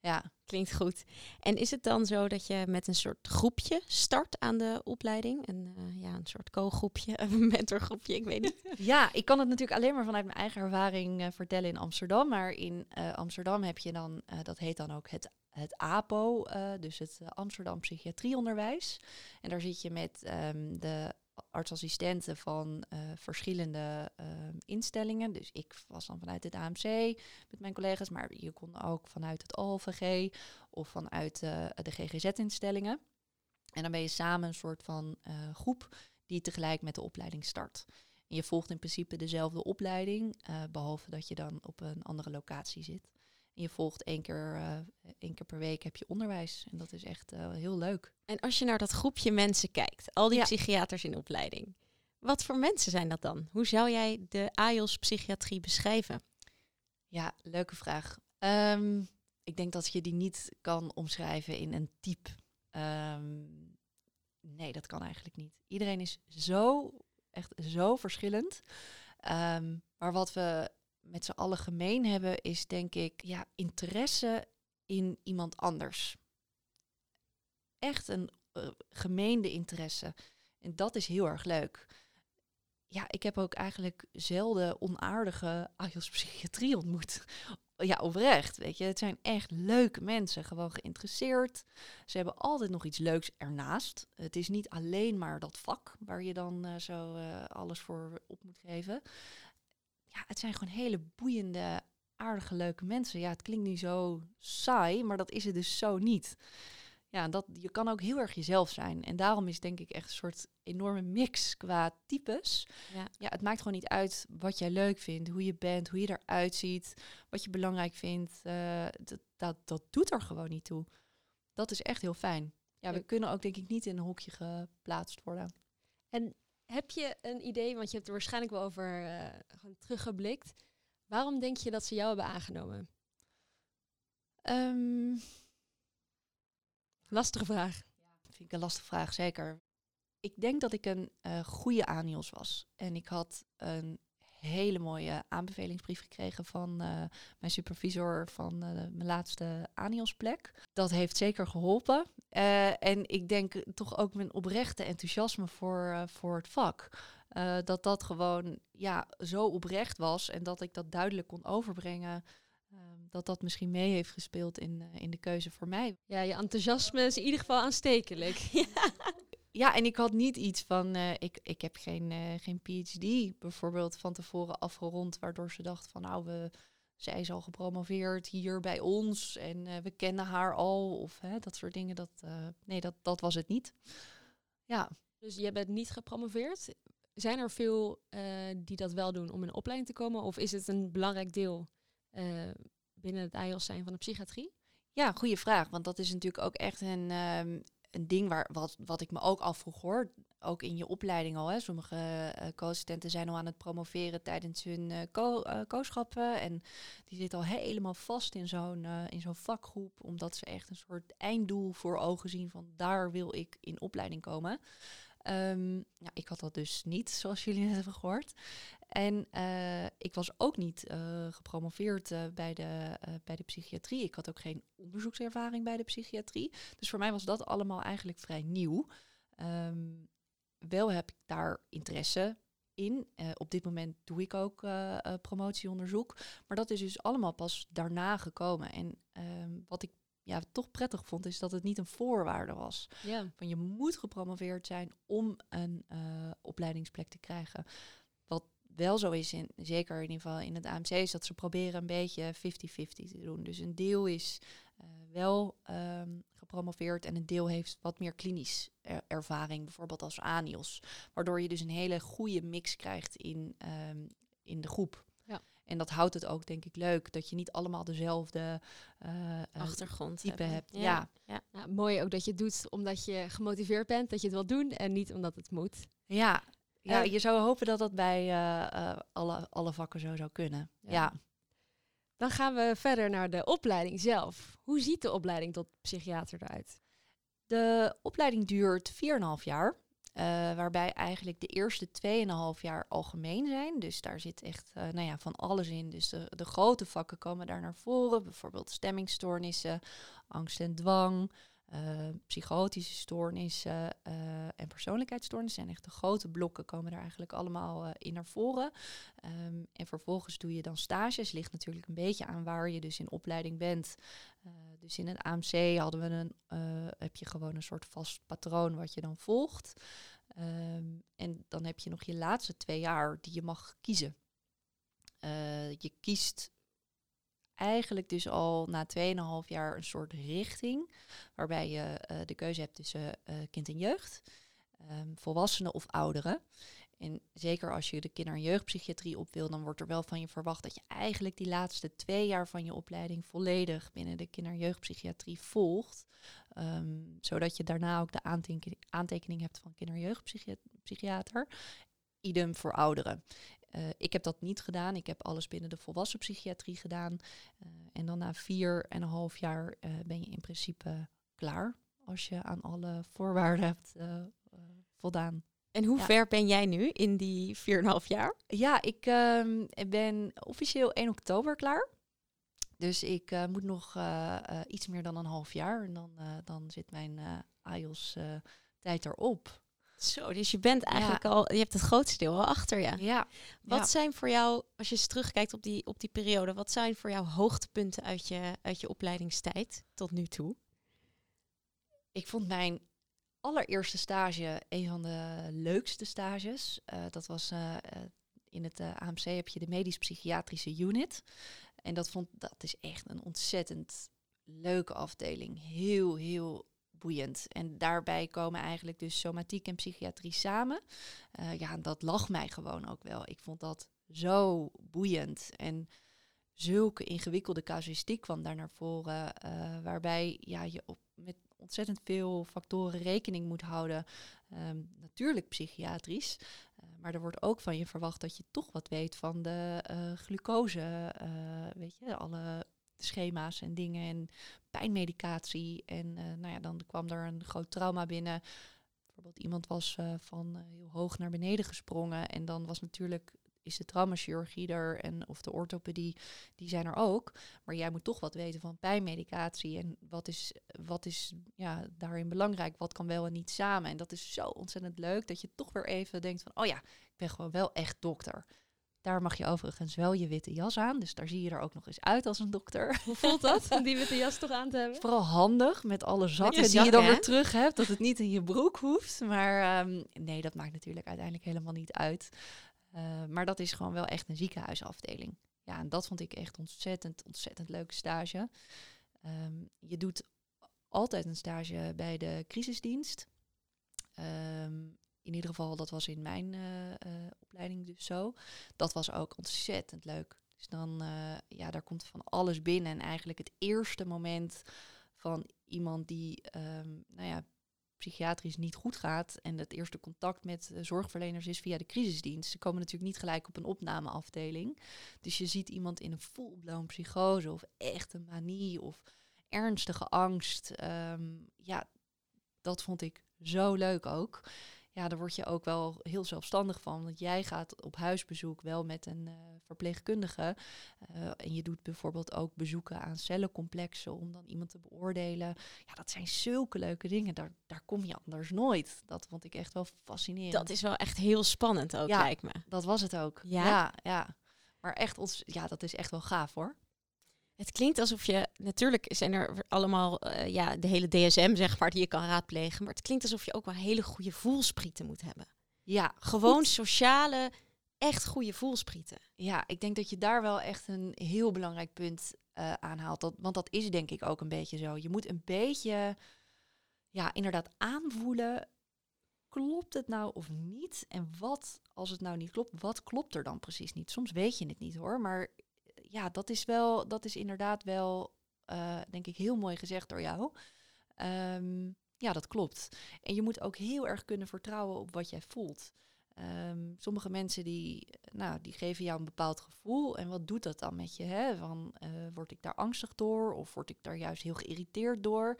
Ja, Klinkt goed. En is het dan zo dat je met een soort groepje start aan de opleiding? Een, eh, ja, een soort co-groepje, een mentorgroepje, ik weet niet. Ja, ik kan het natuurlijk alleen maar vanuit mijn eigen ervaring eh, vertellen in Amsterdam. Maar in Amsterdam heb je dan, dat heet dan ook het, het APO, eh, dus het eh, Amsterdam Psychiatrieonderwijs. En daar zit je met ehm, de artsassistenten van eh, verschillende ehm, instellingen. Dus ik was dan vanuit het AMC met mijn collega's, maar je kon ook vanuit het OLVG of vanuit de GGZ-instellingen. En dan ben je samen een soort van groep die tegelijk met de opleiding start. Je volgt in principe dezelfde opleiding, eh, behalve dat je dan op een andere locatie zit. En je volgt één keer, eh, één keer per week heb je onderwijs. En dat is echt eh, heel leuk. En als je naar dat groepje mensen kijkt, al die Ja. psychiaters in opleiding. Wat voor mensen zijn dat dan? Hoe zou jij de AIOS psychiatrie beschrijven? Ja, leuke vraag. Ehm, ik denk dat je die niet kan omschrijven in een type. Ehm, nee, dat kan eigenlijk niet. Iedereen is zo, echt zo verschillend. Ehm, maar wat we met z'n allen gemeen hebben, is denk ik ja, interesse in iemand anders. Echt een eh, gemeende interesse. En dat is heel erg leuk. Ja, ik heb ook eigenlijk zelden onaardige AIOS psychiatrie ontmoet. Ja, oprecht, weet je. Het zijn echt leuke mensen, gewoon geïnteresseerd. Ze hebben altijd nog iets leuks ernaast. Het is niet alleen maar dat vak waar je dan eh, zo eh, alles voor op moet geven. Ja, het zijn gewoon hele boeiende, aardige, leuke mensen. Ja, het klinkt nu zo saai, maar dat is het dus zo niet. Ja, dat, je kan ook heel erg jezelf zijn. En daarom is denk ik echt een soort enorme mix qua types. Ja. Ja, het maakt gewoon niet uit wat jij leuk vindt, hoe je bent, hoe je eruit ziet, wat je belangrijk vindt. Eh, dat, dat, dat doet er gewoon niet toe. Dat is echt heel fijn. Ja, we Ja. kunnen ook denk ik niet in een hokje geplaatst worden. En heb je een idee, want je hebt er waarschijnlijk wel over eh, gewoon teruggeblikt. Waarom denk je dat ze jou hebben aangenomen? Ehm, Lastige vraag. vind ik een lastige vraag, zeker. Ik denk dat ik een eh, goede ANIOS was. En ik had een hele mooie aanbevelingsbrief gekregen van eh, mijn supervisor van eh, mijn laatste ANIOS-plek. Dat heeft zeker geholpen. Eh, en ik denk toch ook mijn oprechte enthousiasme voor, voor het vak. Dat dat gewoon ja, zo oprecht was en dat ik dat duidelijk kon overbrengen. eh, dat dat misschien mee heeft gespeeld in, in de keuze voor mij. Ja, je enthousiasme is in ieder geval aanstekelijk. Ja, en ik had niet iets van, eh, ik, ik heb geen, eh, geen PhD bijvoorbeeld van tevoren afgerond, waardoor ze dacht van nou, we, zij is al gepromoveerd hier bij ons en eh, we kennen haar al of hè, dat soort dingen. Dat, nee, dat, dat was het niet. Ja, Dus je bent niet gepromoveerd. Zijn er veel die dat wel doen om in een opleiding te komen? Of is het een belangrijk deel binnen het AIOS zijn van de psychiatrie? ja goede vraag, want dat is natuurlijk ook echt een, ehm, een ding waar, wat, wat ik me ook afvroeg hoor. Ook in je opleiding al. Hè. Sommige eh co-assistenten zijn al aan het promoveren tijdens hun eh co- eh. En die zitten al helemaal vast in zo'n in zo'n vakgroep. Omdat ze echt een soort einddoel voor ogen zien van daar wil ik in opleiding komen. Ehm, ja, ik had dat dus niet, zoals jullie net hebben gehoord. En uh, ik was ook niet uh, gepromoveerd uh, bij, de, bij de psychiatrie. Ik had ook geen onderzoekservaring bij de psychiatrie. Dus voor mij was dat allemaal eigenlijk vrij nieuw. Um, wel heb ik daar interesse in. op dit moment doe ik ook promotieonderzoek. Maar dat is dus allemaal pas daarna gekomen. En um, wat ik ja, toch prettig vond, is dat het niet een voorwaarde was. Ja. Van je moet gepromoveerd zijn om een opleidingsplek te krijgen. Wat wel zo is, in, zeker in ieder geval in het AMC, is dat ze proberen een beetje 50-50 te doen. Dus een deel is uh, wel um, gepromoveerd en een deel heeft wat meer klinisch er ervaring, bijvoorbeeld als ANIOS. Waardoor je dus een hele goede mix krijgt in, um, in de groep. En dat houdt het ook, denk ik, leuk dat je niet allemaal dezelfde uh, achtergrond type hebben. hebt. Ja. Ja. Ja, mooi ook dat je het doet omdat je gemotiveerd bent, dat je het wil doen en niet omdat het moet. Ja, ja, En- je zou hopen dat dat bij eh, eh, alle, alle vakken zo zou kunnen. Ja. Ja. Dan gaan we verder naar de opleiding zelf. Hoe ziet de opleiding tot psychiater eruit? De opleiding duurt 4,5 jaar. Eh, waarbij eigenlijk de eerste 2,5 jaar algemeen zijn. Dus daar zit echt eh, nou ja, van alles in. Dus de, de grote vakken komen daar naar voren. Bijvoorbeeld stemmingstoornissen, angst en dwang, psychotische stoornissen eh, en persoonlijkheidsstoornissen. En echt de grote blokken komen daar eigenlijk allemaal eh, in naar voren. Ehm, en vervolgens doe je dan stages. Ligt natuurlijk een beetje aan waar je dus in opleiding bent. Eh, dus in het AMC hadden we een, eh, heb je gewoon een soort vast patroon wat je dan volgt. Ehm, en dan heb je nog je laatste twee jaar die je mag kiezen. Eh, je kiest eigenlijk dus al na 2,5 jaar een soort richting. Waarbij je eh, de keuze hebt tussen eh, kind en jeugd, ehm, volwassenen of ouderen. En zeker als je de kinder- en jeugdpsychiatrie op wil, dan wordt er wel van je verwacht dat je eigenlijk die laatste twee jaar van je opleiding volledig binnen de kinder- en jeugdpsychiatrie volgt. Ehm, zodat je daarna ook de aantekening, aantekening hebt van kinder- en jeugdpsychiater. Idem voor ouderen. Eh, ik heb dat niet gedaan. Ik heb alles binnen de volwassen psychiatrie gedaan. Eh, en dan na vier en een half jaar eh, ben je in principe klaar. Als je aan alle voorwaarden hebt voldaan. En hoe Ja. ver ben jij nu in die 4,5 jaar? Ja, ik ehm, ben officieel 1 oktober klaar. Dus ik moet nog iets meer dan een half jaar. En dan, dan zit mijn IELTS tijd erop. Zo, dus je bent eigenlijk al, je hebt het grootste deel al achter je. Ja. Wat ja. zijn voor jou, als je eens terugkijkt op die, op die periode, wat zijn voor jou hoogtepunten uit je, uit je opleidingstijd tot nu toe? Ik vond mijn allereerste stage een van de leukste stages. Eh, dat was eh, eh, in het AMC heb je de medisch-psychiatrische unit. En dat, vond, dat is echt een ontzettend leuke afdeling. Heel, heel boeiend. En daarbij komen eigenlijk dus somatiek en psychiatrie samen. Eh, ja, dat lag mij gewoon ook wel. Ik vond dat zo boeiend. En zulke ingewikkelde casuïstiek kwam daar naar voren. eh, waarbij ja, je op, met ontzettend veel factoren rekening moet houden. Ehm, natuurlijk psychiatrisch. eh, maar er wordt ook van je verwacht dat je toch wat weet van de glucose. weet je, alle schema's en dingen. En pijnmedicatie. En eh, nou ja, dan kwam er een groot trauma binnen. Bijvoorbeeld iemand was eh, van eh, heel hoog naar beneden gesprongen. En dan was natuurlijk is de traumachirurgie er en of de orthopedie, die zijn er ook. Maar jij moet toch wat weten van pijnmedicatie en wat is, wat is ja, daarin belangrijk, wat kan wel en niet samen. En dat is zo ontzettend leuk dat je toch weer even denkt van, oh ja, ik ben gewoon wel echt dokter. Daar mag je overigens wel je witte jas aan, dus daar zie je er ook nog eens uit als een dokter. Hoe voelt dat om die witte jas toch aan te hebben? Vooral handig met alle zakken die je dan hè? weer terug hebt, dat het niet in je broek hoeft. Maar ehm, nee, dat maakt natuurlijk uiteindelijk helemaal niet uit. Eh, maar dat is gewoon wel echt een ziekenhuisafdeling. Ja, en dat vond ik echt ontzettend, ontzettend leuke stage. Ehm, je doet altijd een stage bij de crisisdienst. Ehm, in ieder geval, dat was in mijn eh, eh, opleiding dus zo. Dat was ook ontzettend leuk. Dus dan, eh, ja, daar komt van alles binnen. En eigenlijk het eerste moment van iemand die, ehm, nou ja, psychiatrisch niet goed gaat en het eerste contact met zorgverleners is via de crisisdienst. Ze komen natuurlijk niet gelijk op een opnameafdeling. Dus je ziet iemand in een full-blown psychose of echte manie of ernstige angst. Ehm, ja, dat vond ik zo leuk ook. Ja, daar word je ook wel heel zelfstandig van. Want jij gaat op huisbezoek wel met een uh, verpleegkundige. Uh, en je doet bijvoorbeeld ook bezoeken aan cellencomplexen om dan iemand te beoordelen. Ja, dat zijn zulke leuke dingen. Daar, daar kom je anders nooit. Dat vond ik echt wel fascinerend. Dat is wel echt heel spannend ook, ja, lijkt me. Dat was het ook. Ja? ja, ja. Maar echt, ons, ja, dat is echt wel gaaf hoor. Het klinkt alsof je, natuurlijk zijn er allemaal, uh, ja, de hele DSM zeg maar, die je kan raadplegen. Maar het klinkt alsof je ook wel hele goede voelsprieten moet hebben. Ja, Gewoon goed. sociale, echt goede voelsprieten. Ja, ik denk dat je daar wel echt een heel belangrijk punt uh, aanhaalt. Dat, want dat is denk ik ook een beetje zo. Je moet een beetje, ja, inderdaad aanvoelen. Klopt het nou of niet? En wat, als het nou niet klopt, wat klopt er dan precies niet? Soms weet je het niet hoor, maar ja, dat is wel, dat is inderdaad wel, uh, denk ik, heel mooi gezegd door jou. Um, ja, dat klopt. En je moet ook heel erg kunnen vertrouwen op wat jij voelt. Um, sommige mensen die, nou, die geven jou een bepaald gevoel. En wat doet dat dan met je? Hè? Van, uh, word ik daar angstig door? Of word ik daar juist heel geïrriteerd door?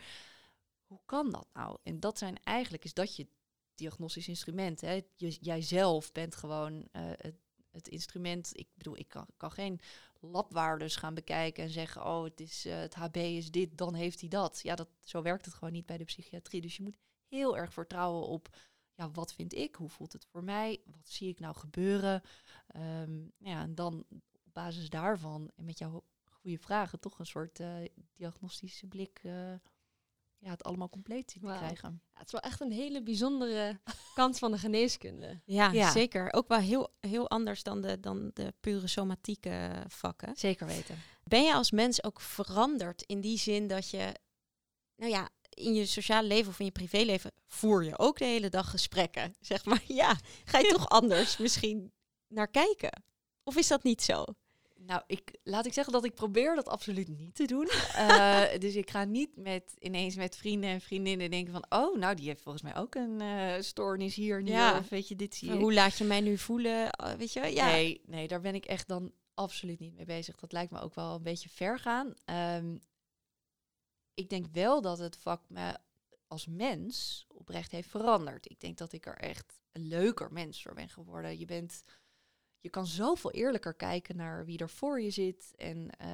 Hoe kan dat nou? En dat zijn eigenlijk, is dat je diagnostisch instrument. Hè? Jijzelf bent gewoon uh, het, het instrument. Ik bedoel, ik kan, kan geen labwaardes gaan bekijken en zeggen, oh, het, is, uh, het HB is dit, dan heeft hij dat. Ja, dat, zo werkt het gewoon niet bij de psychiatrie. Dus je moet heel erg vertrouwen op, ja, wat vind ik? Hoe voelt het voor mij? Wat zie ik nou gebeuren? Um, ja, en dan op basis daarvan en met jouw goede vragen toch een soort uh, diagnostische blik uh, ja, het allemaal compleet zien te krijgen. Ja, het is wel echt een hele bijzondere kant van de geneeskunde. Ja, Ja. zeker. Ook wel heel, heel anders dan de, dan de pure somatieke vakken. Zeker weten. Ben je als mens ook veranderd in die zin dat je, nou ja, in je sociale leven of in je privéleven voer je ook de hele dag gesprekken, zeg maar. Ja, ga je toch anders misschien naar kijken? Of is dat niet zo? Nou, ik, laat ik zeggen dat ik probeer dat absoluut niet te doen. Eh, dus ik ga niet met, ineens met vrienden en vriendinnen denken van... oh, nou, die heeft volgens mij ook een eh, stoornis hier en Ja. hier. Of weet je, dit zie Van, ik. hoe laat je mij nu voelen? Uh, weet je, wel? ja. Nee, nee, daar ben ik echt dan absoluut niet mee bezig. Dat lijkt me ook wel een beetje ver gaan. Ehm, ik denk wel dat het vak me als mens oprecht heeft veranderd. Ik denk dat ik er echt een leuker mens door ben geworden. Je bent... Je kan zoveel eerlijker kijken naar wie er voor je zit. En eh,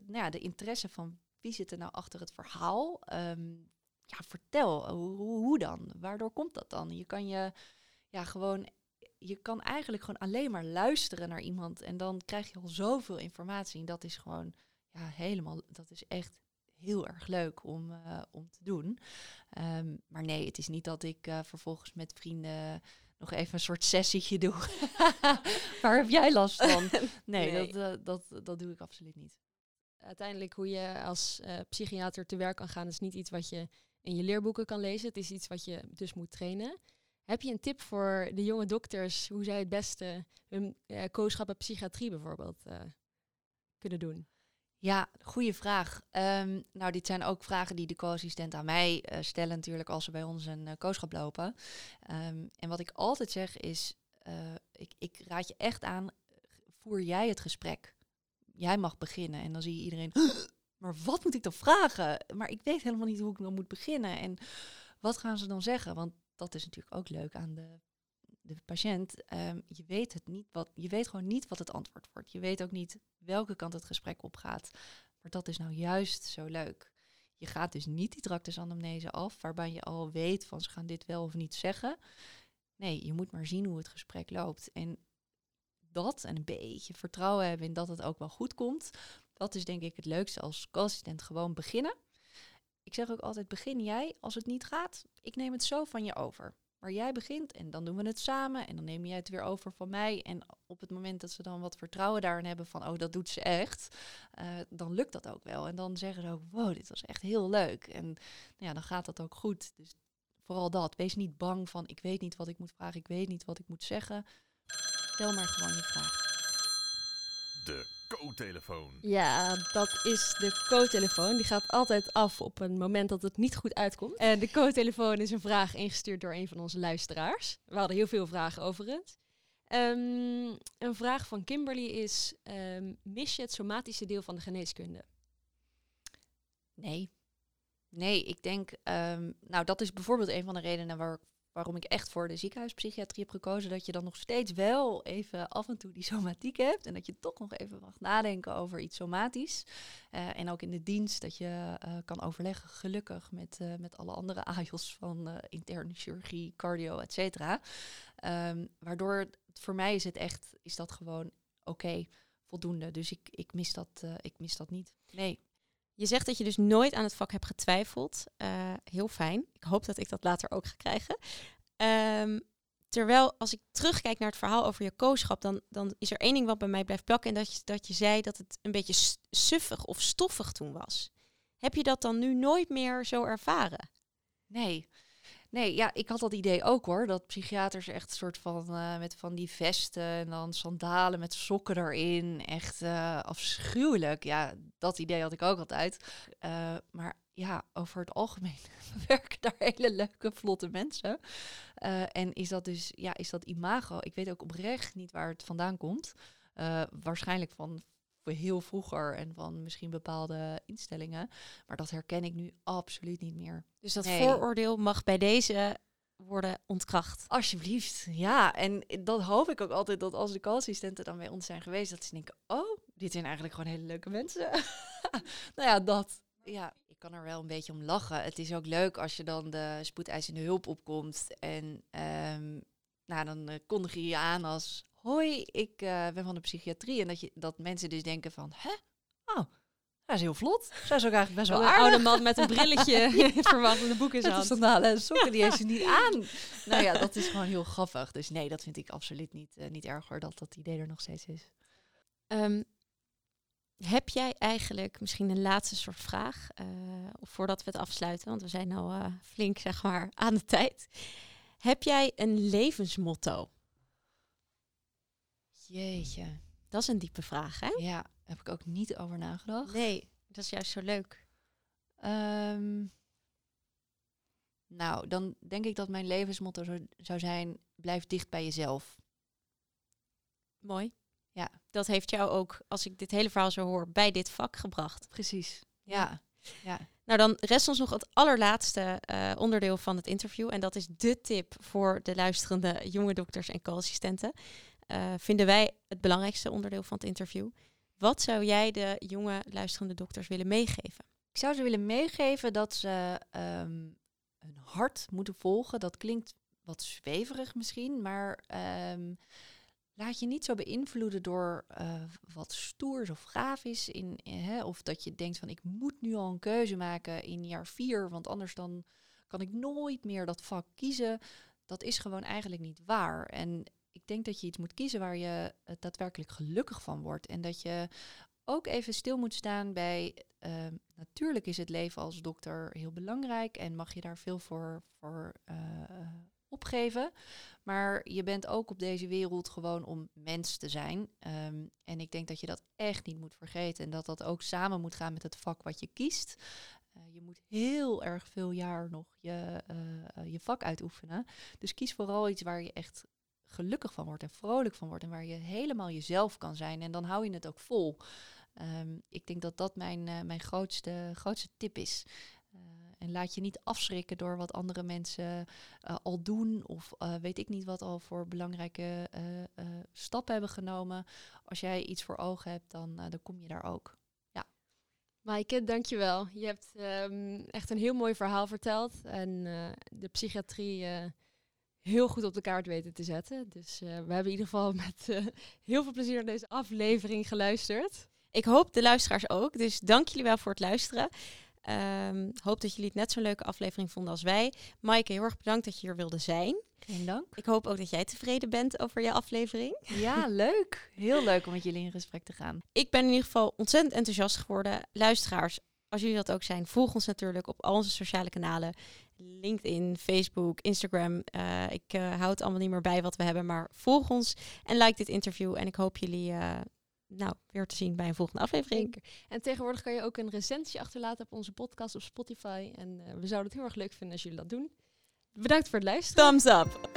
nou ja, de interesse van wie zit er nou achter het verhaal. Ehm, ja, vertel, hoe, dan? Waardoor komt dat dan? Je kan je ja, gewoon je kan eigenlijk gewoon alleen maar luisteren naar iemand en dan krijg je al zoveel informatie. En dat is gewoon ja, helemaal, dat is echt heel erg leuk om, uh, om te doen. Um, maar nee, het is niet dat ik uh, vervolgens met vrienden nog even een soort sessietje doe. Waar heb jij last van? Nee, Nee. Dat, uh, dat, dat doe ik absoluut niet. Uiteindelijk hoe je als uh, psychiater te werk kan gaan, is niet iets wat je in je leerboeken kan lezen. Het is iets wat je dus moet trainen. Heb je een tip voor de jonge dokters hoe zij het beste hun uh, kooschappen psychiatrie bijvoorbeeld uh, kunnen doen? Ja, goede vraag. Um, nou, dit zijn ook vragen die de co-assistent aan mij uh, stellen natuurlijk als ze bij ons een uh, kooschap lopen. Um, en wat ik altijd zeg is, uh, ik, ik raad je echt aan, voer jij het gesprek. Jij mag beginnen en dan zie je iedereen, maar wat moet ik dan vragen? Maar ik weet helemaal niet hoe ik dan moet beginnen. En wat gaan ze dan zeggen? Want dat is natuurlijk ook leuk aan de, de patiënt. Um, je weet het niet wat, je weet gewoon niet wat het antwoord wordt. Je weet ook niet welke kant het gesprek opgaat. Maar dat is nou juist zo leuk. Je gaat dus niet die tractusanamnese af, waarbij je al weet van ze gaan dit wel of niet zeggen. Nee, je moet maar zien hoe het gesprek loopt. En dat en een beetje vertrouwen hebben in dat het ook wel goed komt. Dat is denk ik het leukste als co-assistent gewoon beginnen. Ik zeg ook altijd, begin jij. Als het niet gaat, ik neem het zo van je over. Maar jij begint en dan doen we het samen en dan neem jij het weer over van mij. En op het moment dat ze dan wat vertrouwen daarin hebben van, oh, dat doet ze echt, uh, dan lukt dat ook wel. En dan zeggen ze ook, wow, dit was echt heel leuk. En ja, dan gaat dat ook goed. Dus vooral dat. Wees niet bang van, ik weet niet wat ik moet vragen, ik weet niet wat ik moet zeggen. Stel maar gewoon je vraag. De co-telefoon. Ja, dat is de co-telefoon. Die gaat altijd af op een moment dat het niet goed uitkomt. En de co-telefoon is een vraag ingestuurd door een van onze luisteraars. We hadden heel veel vragen over het. Um, een vraag van Kimberly is: um, mis je het somatische deel van de geneeskunde? Nee. Nee, ik denk, um, nou dat is bijvoorbeeld een van de redenen waar, waarom ik echt voor de ziekenhuispsychiatrie heb gekozen, dat je dan nog steeds wel even af en toe die somatiek hebt. En dat je toch nog even mag nadenken over iets somatisch. Eh, en ook in de dienst dat je eh, kan overleggen, gelukkig, met, eh, met alle andere AJOS van interne chirurgie, cardio, et cetera. Ehm, waardoor voor mij is het echt, is dat gewoon oké, voldoende. Dus ik, ik, mis dat, ik mis dat niet. Nee. Je zegt dat je dus nooit aan het vak hebt getwijfeld. Eh, heel fijn. Ik hoop dat ik dat later ook ga krijgen. Ehm, terwijl als ik terugkijk naar het verhaal over je kooschap, dan, dan is er één ding wat bij mij blijft plakken. En dat je, dat je zei dat het een beetje suffig of stoffig toen was. Heb je dat dan nu nooit meer zo ervaren? Nee. Nee, ja, ik had dat idee ook hoor. Dat psychiaters echt een soort van eh, met van die vesten en dan sandalen met sokken erin. Echt eh, afschuwelijk. Ja, dat idee had ik ook altijd. Eh, maar ja, over het algemeen werken daar hele leuke, vlotte mensen. En is dat dus, ja, is dat imago? Ik weet ook oprecht niet waar het vandaan komt. Waarschijnlijk van heel vroeger en van misschien bepaalde instellingen. Maar dat herken ik nu absoluut niet meer. Dus dat Nee. vooroordeel mag bij deze worden ontkracht. Alsjeblieft, ja. En dat hoop ik ook altijd, dat als de co-assistenten dan bij ons zijn geweest, dat ze denken, oh, dit zijn eigenlijk gewoon hele leuke mensen. nou ja, dat. Ja, ik kan er wel een beetje om lachen. Het is ook leuk als je dan de spoedeisende hulp opkomt en ehm, nou, dan eh, kondig je je aan als, hoi, ik eh, ben van de psychiatrie. En dat, je, dat mensen dus denken van, hè? Oh, dat is heel vlot. Zij is ook eigenlijk best wel Een aardig. oude man met een brilletje verwacht in de boek in zijn Met de hand. sandalen en sokken, die heeft ze niet aan. Nou ja, dat is gewoon heel grappig. Dus nee, dat vind ik absoluut niet, eh, niet erg hoor, dat dat idee er nog steeds is. Ehm, heb jij eigenlijk misschien een laatste soort vraag, of voordat we het afsluiten, want we zijn al eh, flink zeg maar aan de tijd. Heb jij een levensmotto? Jeetje. Dat is een diepe vraag, hè? Ja, heb ik ook niet over nagedacht. Nee, dat is juist zo leuk. Ehm, nou, dan denk ik dat mijn levensmotto zou, zijn, blijf dicht bij jezelf. Mooi. Ja. Dat heeft jou ook, als ik dit hele verhaal zo hoor, bij dit vak gebracht. Precies. Ja. ja. Nou, dan rest ons nog het allerlaatste eh, onderdeel van het interview. En dat is de tip voor de luisterende jonge dokters en co-assistenten. Eh, vinden wij het belangrijkste onderdeel van het interview. Wat zou jij de jonge luisterende dokters willen meegeven? Ik zou ze willen meegeven dat ze ehm, hun hart moeten volgen. Dat klinkt wat zweverig misschien, maar ehm, laat je niet zo beïnvloeden door eh, wat stoers of gaaf is. In, in, hè, of dat je denkt van ik moet nu al een keuze maken in jaar vier, want anders dan kan ik nooit meer dat vak kiezen. Dat is gewoon eigenlijk niet waar. En ik denk dat je iets moet kiezen waar je eh, daadwerkelijk gelukkig van wordt. En dat je ook even stil moet staan bij. ehm, natuurlijk is het leven als dokter heel belangrijk en mag je daar veel voor, voor eh, opgeven. Maar je bent ook op deze wereld gewoon om mens te zijn. Ehm, en ik denk dat je dat echt niet moet vergeten. En dat dat ook samen moet gaan met het vak wat je kiest. Eh, je moet heel erg veel jaar nog je, je vak uitoefenen. Dus kies vooral iets waar je echt gelukkig van wordt en vrolijk van wordt. En waar je helemaal jezelf kan zijn. En dan hou je het ook vol. Ehm, ik denk dat dat mijn, eh, mijn grootste, grootste tip is. Eh, en laat je niet afschrikken door wat andere mensen eh, al doen. Of weet ik niet wat al voor belangrijke stappen hebben genomen. Als jij iets voor ogen hebt, dan, dan kom je daar ook. Maaike, dankjewel. Je hebt ehm, echt een heel mooi verhaal verteld. En de psychiatrie heel goed op de kaart weten te zetten. Dus eh, we hebben in ieder geval met eh, heel veel plezier naar deze aflevering geluisterd. Ik hoop de luisteraars ook. Dus dank jullie wel voor het luisteren. Ehm, hoop dat jullie het net zo'n leuke aflevering vonden als wij. Maaike, heel erg bedankt dat je hier wilde zijn. Geen dank. Ik hoop ook dat jij tevreden bent over je aflevering. Ja, leuk. Heel leuk om met jullie in gesprek te gaan. Ik ben in ieder geval ontzettend enthousiast geworden. Luisteraars, als jullie dat ook zijn, volg ons natuurlijk op al onze sociale kanalen. LinkedIn, Facebook, Instagram. Eh, ik eh, houd allemaal niet meer bij wat we hebben, maar volg ons en like dit interview. En ik hoop jullie eh, nou, weer te zien bij een volgende aflevering. Zeker. En tegenwoordig kan je ook een recensie achterlaten op onze podcast op Spotify. En eh, we zouden het heel erg leuk vinden als jullie dat doen. Bedankt voor het luisteren. Thumbs up!